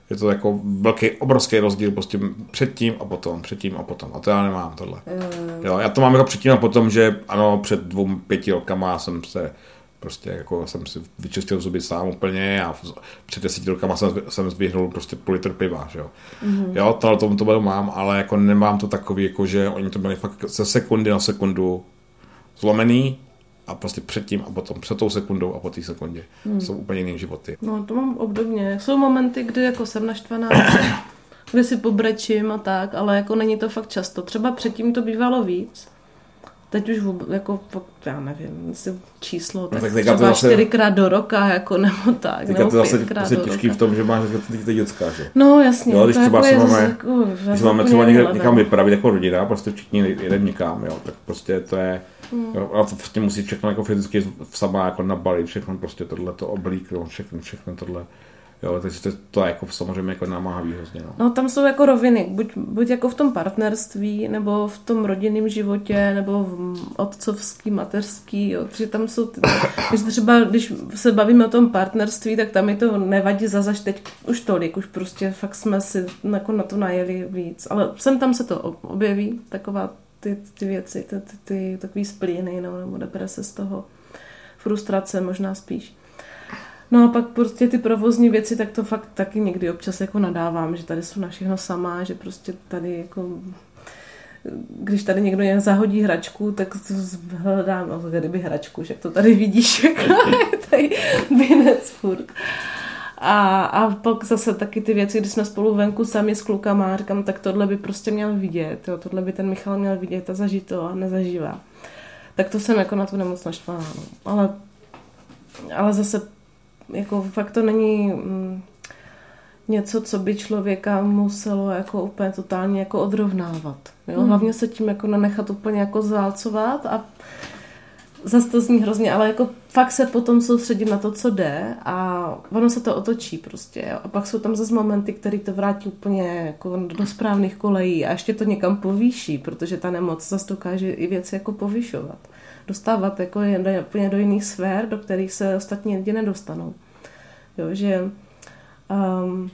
Speaker 4: je to jako velký, obrovský rozdíl prostě předtím a potom, předtím a potom. A to já nemám tohle. Mm. Jo, já to mám jako předtím a potom, že ano, před dvou, pěti rokama jsem se prostě jako jsem si vyčistil zuby sám úplně a před deseti rokama jsem, jsem zběhnul prostě půl litr piva, že jo. Mm-hmm. Jo, to, to, to, to mám, ale jako nemám to takový, jako že oni to byli fakt ze sekundy na sekundu zlomený a prostě předtím a potom před tou sekundou a po té sekundě. Hmm. Jsou úplně jiný životy.
Speaker 2: No to mám obdobně. Jsou momenty, kdy jako jsem naštvaná, kdy si pobrečím a tak, ale jako není to fakt často. Třeba předtím to bývalo víc. Teď už vůbec, jako, já nevím, si číslo, tak, no, tak třeba zase, čtyřikrát do roka, jako, nebo tak, nebo
Speaker 4: to zase prostě těžký v tom, že máš ty, ty dětská, že?
Speaker 2: No, jasně.
Speaker 4: Jo, když to třeba jako máme, jako, když máme třeba někde, někam vypravit jako rodina, prostě všichni jedeme někam, jo, tak prostě to je, Jo, a to prostě musí všechno jako fyzicky sama jako nabalit, všechno prostě tohle to oblíknout, všechno, všechno tohle. Jo, takže to, to jako samozřejmě jako namáhavý hrozně. No.
Speaker 2: no. tam jsou jako roviny, buď, buď jako v tom partnerství, nebo v tom rodinném životě, nebo v otcovský, mateřský, jo, protože tam jsou, ty, když třeba, když se bavíme o tom partnerství, tak tam mi to nevadí zazaž teď už tolik, už prostě fakt jsme si jako na to najeli víc, ale sem tam se to objeví, taková ty, ty věci, ty, ty, ty takový splíny no, nebo deprese z toho, frustrace možná spíš. No a pak prostě ty provozní věci, tak to fakt taky někdy občas jako nadávám, že tady jsou na všechno sama, že prostě tady jako když tady někdo jen zahodí hračku, tak hledám, no, kdyby hračku, že to tady vidíš, jako je tady binec furt. A, a pak zase taky ty věci, kdy jsme spolu venku sami s klukama, říkám, tak tohle by prostě měl vidět, jo, tohle by ten Michal měl vidět a zažít to a nezažívá. Tak to jsem jako na to nemoc naštvaná. No. Ale, ale zase jako fakt to není mm, něco, co by člověka muselo jako úplně totálně jako odrovnávat. Jo? Hmm. Hlavně se tím jako nenechat úplně jako zválcovat a zase to zní hrozně, ale jako fakt se potom soustředit na to, co jde a ono se to otočí prostě. Jo. A pak jsou tam zase momenty, které to vrátí úplně jako do správných kolejí a ještě to někam povýší, protože ta nemoc zase dokáže i věci jako povyšovat. Dostávat jako do, úplně do jiných sfér, do kterých se ostatní lidi nedostanou. Jo, že um,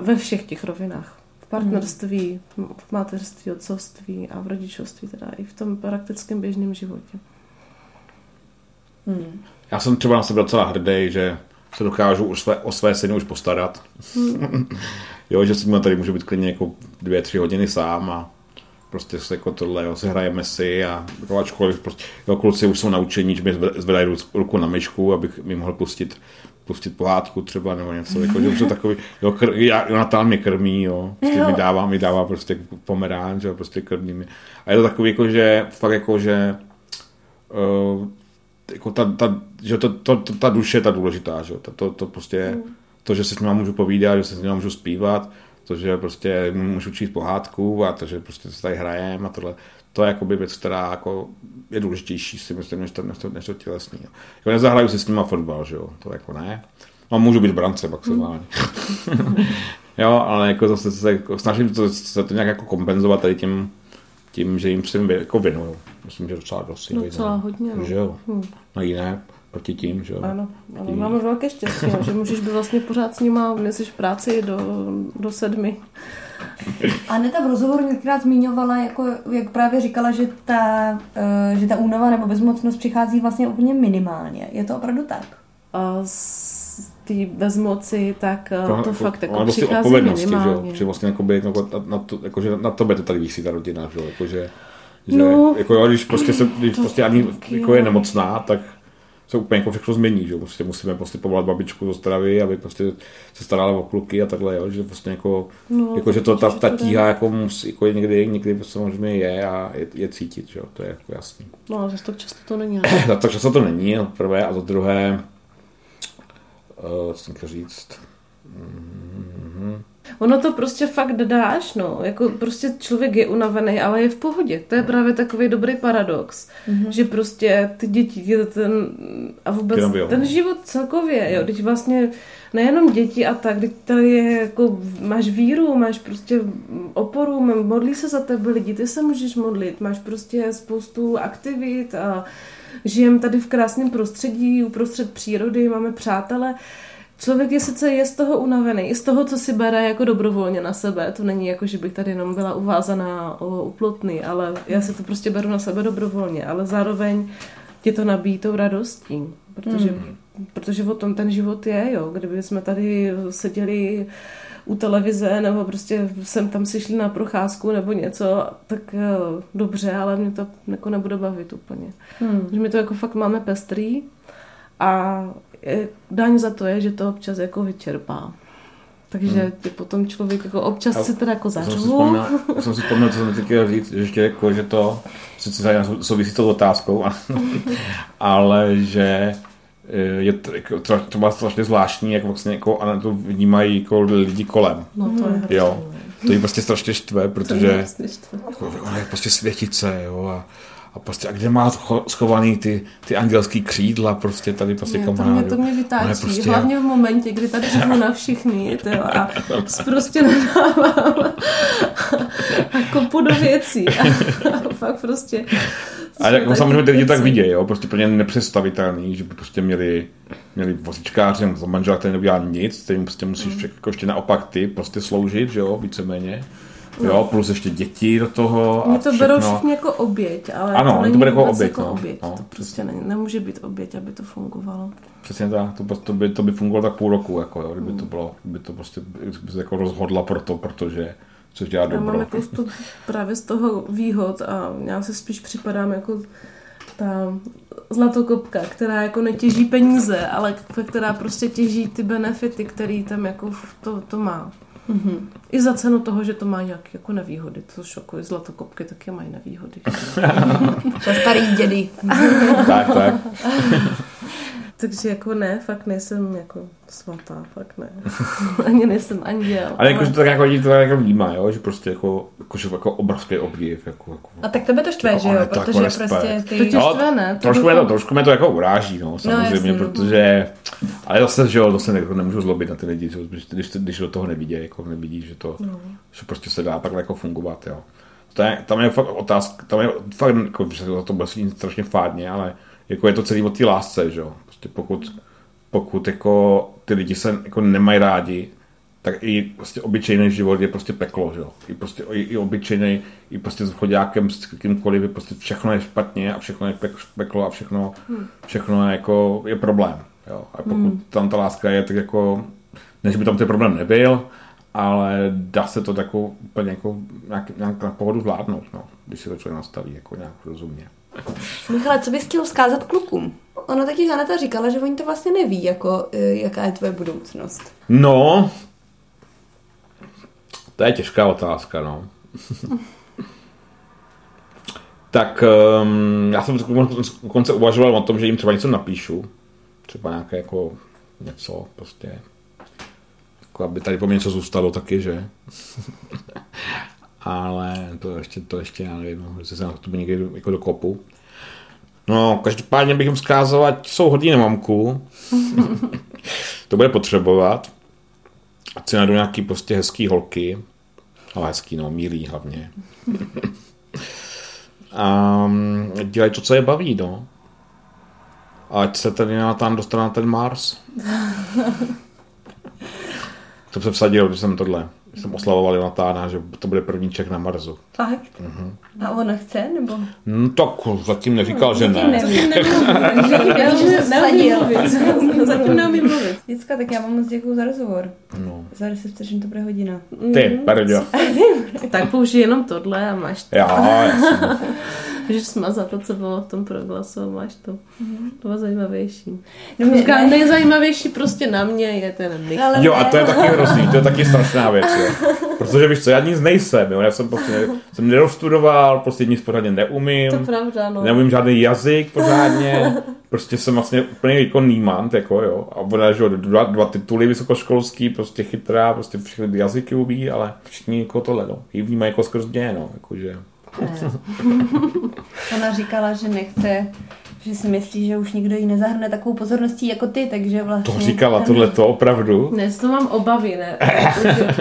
Speaker 2: ve všech těch rovinách. V partnerství, v mateřství, otcovství a v rodičovství, teda i v tom praktickém běžném životě.
Speaker 4: Hmm. Já jsem třeba na sebe docela hrdý, že se dokážu už své, o své syny už postarat. Hmm. jo, že si tady můžu být klidně jako dvě, tři hodiny sám a prostě se jako tohle, jo, se hrajeme si a jako ačkoliv prostě, jo, kluci už jsou naučení, že mi zvedají ruku na myšku, abych mi mohl pustit pustit pohádku třeba nebo něco, jako, že už je takový, jo, kr, já, Jonathan mě krmí, jo, prostě jo. mi dává, mi dává prostě pomerán, že prostě krmí mi. A je to takový, jako, že fakt jako, že uh, jako ta, ta, že to, to, to, ta duše je ta důležitá, že to, to, to prostě, mm. to, že se s ním můžu povídat, že se s ním můžu zpívat, to, že prostě můžu číst pohádku a to, že prostě se tady hrajem a tohle, to je jakoby věc, která jako je důležitější si myslím, než to, než to, než to tělesný. Jako nezahraju si s nima fotbal, že jo, to jako ne. No, můžu být brance maximálně. jo, ale jako zase se jako, snažím to, se to nějak jako kompenzovat tady tím, tím, že jim se jako věnuju. Myslím, že docela dost.
Speaker 2: Docela hodně, no.
Speaker 4: Že jo. Hmm. No jiné proti tím, že jo.
Speaker 2: Ano, ale máme velké štěstí, že můžeš být vlastně pořád s nima, neseš práci do, do sedmi.
Speaker 3: Aneta v rozhovoru několikrát zmiňovala, jako, jak právě říkala, že ta, uh, že ta únava nebo bezmocnost přichází vlastně úplně minimálně. Je to opravdu tak?
Speaker 2: A z té bezmoci, tak to, to fakt jako přichází minimálně.
Speaker 4: Že, že vlastně jakoby, jako, na, na, to, jako, že na tebe to tady vící ta rodina, že, jako, že, že no, jako, když prostě, se, když prostě ani jako je nemocná, tak se úplně jako všechno změní, že prostě musíme prostě povolat babičku do stravy, aby prostě se starala o kluky a takhle, jo, že vlastně jako, no, jako že to ta, ta tíha jako musí, jako někdy, někdy samozřejmě je a je, je cítit, že jo, to je jako jasný.
Speaker 2: No a zase tak často to není.
Speaker 4: za to často to není, za prvé a za druhé, uh, jsem říct,
Speaker 2: mm-hmm. Ono to prostě fakt dáš, no. Jako prostě člověk je unavený, ale je v pohodě. To je právě takový dobrý paradox, mm-hmm. že prostě ty děti, ten, a vůbec ten život celkově, jo, když vlastně nejenom děti a tak, když tady je jako, máš víru, máš prostě oporu, modlí se za tebe lidi, ty se můžeš modlit, máš prostě spoustu aktivit a žijem tady v krásném prostředí, uprostřed přírody, máme přátele, Člověk je sice je z toho unavený, i z toho, co si bere jako dobrovolně na sebe. To není jako, že bych tady jenom byla uvázaná o uplotný, ale já si to prostě beru na sebe dobrovolně, ale zároveň ti to nabíjí tou radostí, protože, mm. protože o tom ten život je, jo. Kdyby jsme tady seděli u televize nebo prostě jsem tam si šli na procházku nebo něco, tak uh, dobře, ale mě to jako nebude bavit úplně. Hmm. Že my to jako fakt máme pestrý a daň za to je, že to občas jako vyčerpá. Takže hmm. ty potom člověk jako občas a se teda jako zařvu.
Speaker 4: Já jsem si vzpomněl, co jsem teď chtěl říct, že ještě jako, že to sice souvisí s tou otázkou, ale že eh, je to, jako, třeba strašně zvláštní, jak vlastně jako, a to vnímají jako lidi kolem.
Speaker 2: No to je
Speaker 4: jo. To je prostě strašně štve, protože to je, štve. Jako, ona je prostě světice, jo, a a prostě, a kde má schovaný ty, ty andělský křídla, prostě tady prostě
Speaker 2: kamarádu. To mě, to mě vytáčí, prostě... hlavně v momentě, kdy tady řvu na všichni, tyjo, a prostě nedávám a kopu do věcí a, a fakt prostě
Speaker 4: a jako samozřejmě ty lidi tak vidějí, jo, prostě pro ně nepředstavitelný, že by prostě měli, měli vozičkáře, za manžela, který neudělá nic, který prostě musíš mm. jako ještě naopak ty prostě sloužit, že jo, víceméně. No. Jo, plus ještě děti do toho.
Speaker 2: Mě to berou všichni jako oběť, ale
Speaker 4: ano,
Speaker 2: to není
Speaker 4: to bude
Speaker 2: jako
Speaker 4: oběť.
Speaker 2: Jako no. oběť. No. To prostě ne, nemůže být oběť, aby to fungovalo.
Speaker 4: Přesně tak, to, to, by, to by fungovalo tak půl roku, jako, jo, kdyby mm. to bylo, kdyby to prostě by se jako rozhodla pro to, protože což dělá dobro.
Speaker 2: Já mám jako to, právě z toho výhod a já se spíš připadám jako ta zlatokopka, která jako netěží peníze, ale která prostě těží ty benefity, který tam jako to, to má. Mm-hmm. I za cenu toho, že to má nějaké jako nevýhody, což jako zlatokopky taky mají nevýhody.
Speaker 3: to starý dědy.
Speaker 4: tak, tak.
Speaker 2: Takže jako ne, fakt nejsem jako svatá, fakt ne. ani nejsem anděl.
Speaker 4: Ale jakože to tak jako lidi to jako vnímá, jo? že prostě jako, jako, že jako obrovský obdiv. Jako, jako,
Speaker 3: a tak tebe to štve, jako, že jo? Protože jako prostě ty...
Speaker 2: To tě štve, ne?
Speaker 4: To trošku, mě to, trošku mě to jako uráží, no, samozřejmě, no, protože... Ale zase, že jo, to se jako nemůžu zlobit na ty lidi, když, když, když do toho nevidí, jako nevidí, že to, no. že prostě se dá takhle jako fungovat, jo. To je, tam je fakt otázka, tam je fakt, jako, že to bude strašně fádně, ale jako je to celý o té lásce, že jo. Prostě pokud, pokud jako ty lidi se jako nemají rádi, tak i prostě obyčejný život je prostě peklo, že jo. I prostě i, i obyčejný, i prostě s chodňákem, s kýmkoliv, je prostě všechno je špatně a všechno je peklo a všechno, hmm. všechno je jako, je problém, jo. A pokud hmm. tam ta láska je, tak jako, než by tam ten problém nebyl, ale dá se to jako úplně jako nějak, nějak na pohodu zvládnout, no, když se to člověk nastaví jako nějak rozumně.
Speaker 3: Michale, co bys chtěl vzkázat klukům? Ono taky Haneta říkala, že oni to vlastně neví, jako, e, jaká je tvoje budoucnost.
Speaker 4: No, to je těžká otázka, no. tak um, já jsem dokonce uvažoval o tom, že jim třeba něco napíšu. Třeba nějaké jako něco prostě. Jako aby tady po mě něco zůstalo taky, že? Ale to ještě, to ještě já nevím, jestli se na to někdy jako do kopu. No, každopádně bych jim vzkázal, ať jsou hodní na mamku. to bude potřebovat. Ať si najdu nějaký prostě hezký holky. Ale hezký, no, mílý hlavně. A dělají to, co je baví, no. Ať se tady na tam dostane na ten Mars. to jsem vsadil, že jsem tohle jsem oslavoval Jonatána, že to bude první Čech na Marsu.
Speaker 3: Fakt? Uh-huh. A on chce, nebo?
Speaker 4: No tak zatím neříkal, no, že ne.
Speaker 3: Zatím neumím mluvit. Děcka, tak já vám moc děkuju za rozhovor. No. Za 10 vteřin to bude hodina.
Speaker 4: Ty, perďo.
Speaker 2: tak použij jenom tohle a máš to.
Speaker 4: Jo, jasně.
Speaker 2: Můžeš smazat to, co bylo v tom proglasu a máš to. Mm-hmm. To bylo zajímavější. No, mě, ne. nejzajímavější prostě na mě je ten Nick.
Speaker 4: Jo, a to je taky hrozný, to je taky strašná věc. Jo. Protože víš co, já nic nejsem, jo. já jsem prostě jsem nedostudoval, prostě nic pořádně neumím.
Speaker 2: To pravda, no.
Speaker 4: Neumím žádný jazyk pořádně. Prostě jsem vlastně úplně jako nímant, jako jo. A ona, že dva, dva tituly vysokoškolský, prostě chytrá, prostě všechny jazyky umí, ale všichni jako tohle, no. Jí vnímají jako skrz mě, no. Jakože
Speaker 3: Ona říkala, že nechce, že si myslí, že už nikdo jí nezahrne takovou pozorností jako ty, takže vlastně...
Speaker 4: To říkala ten... tohle to opravdu?
Speaker 2: Ne, to mám obavy, ne.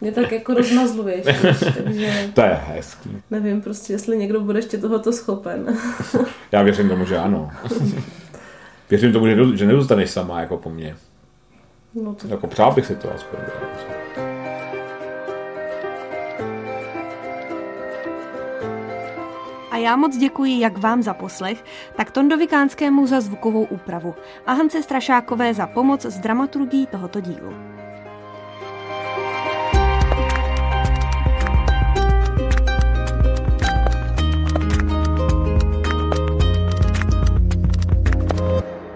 Speaker 2: Mě tak jako rozmazluješ, takže...
Speaker 4: To je hezký.
Speaker 2: Nevím prostě, jestli někdo bude ještě tohoto schopen.
Speaker 4: Já věřím tomu, že ano. Věřím tomu, že, že nezůstaneš sama jako po mně. No to... Jako přál bych si to aspoň.
Speaker 1: A já moc děkuji jak vám za poslech, tak Tondovi Kánskému za zvukovou úpravu a Hance Strašákové za pomoc s dramaturgií tohoto dílu.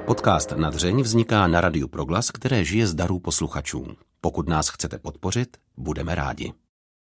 Speaker 5: Podcast na dřeň vzniká na Radiu Proglas, které žije z darů posluchačů. Pokud nás chcete podpořit, budeme rádi.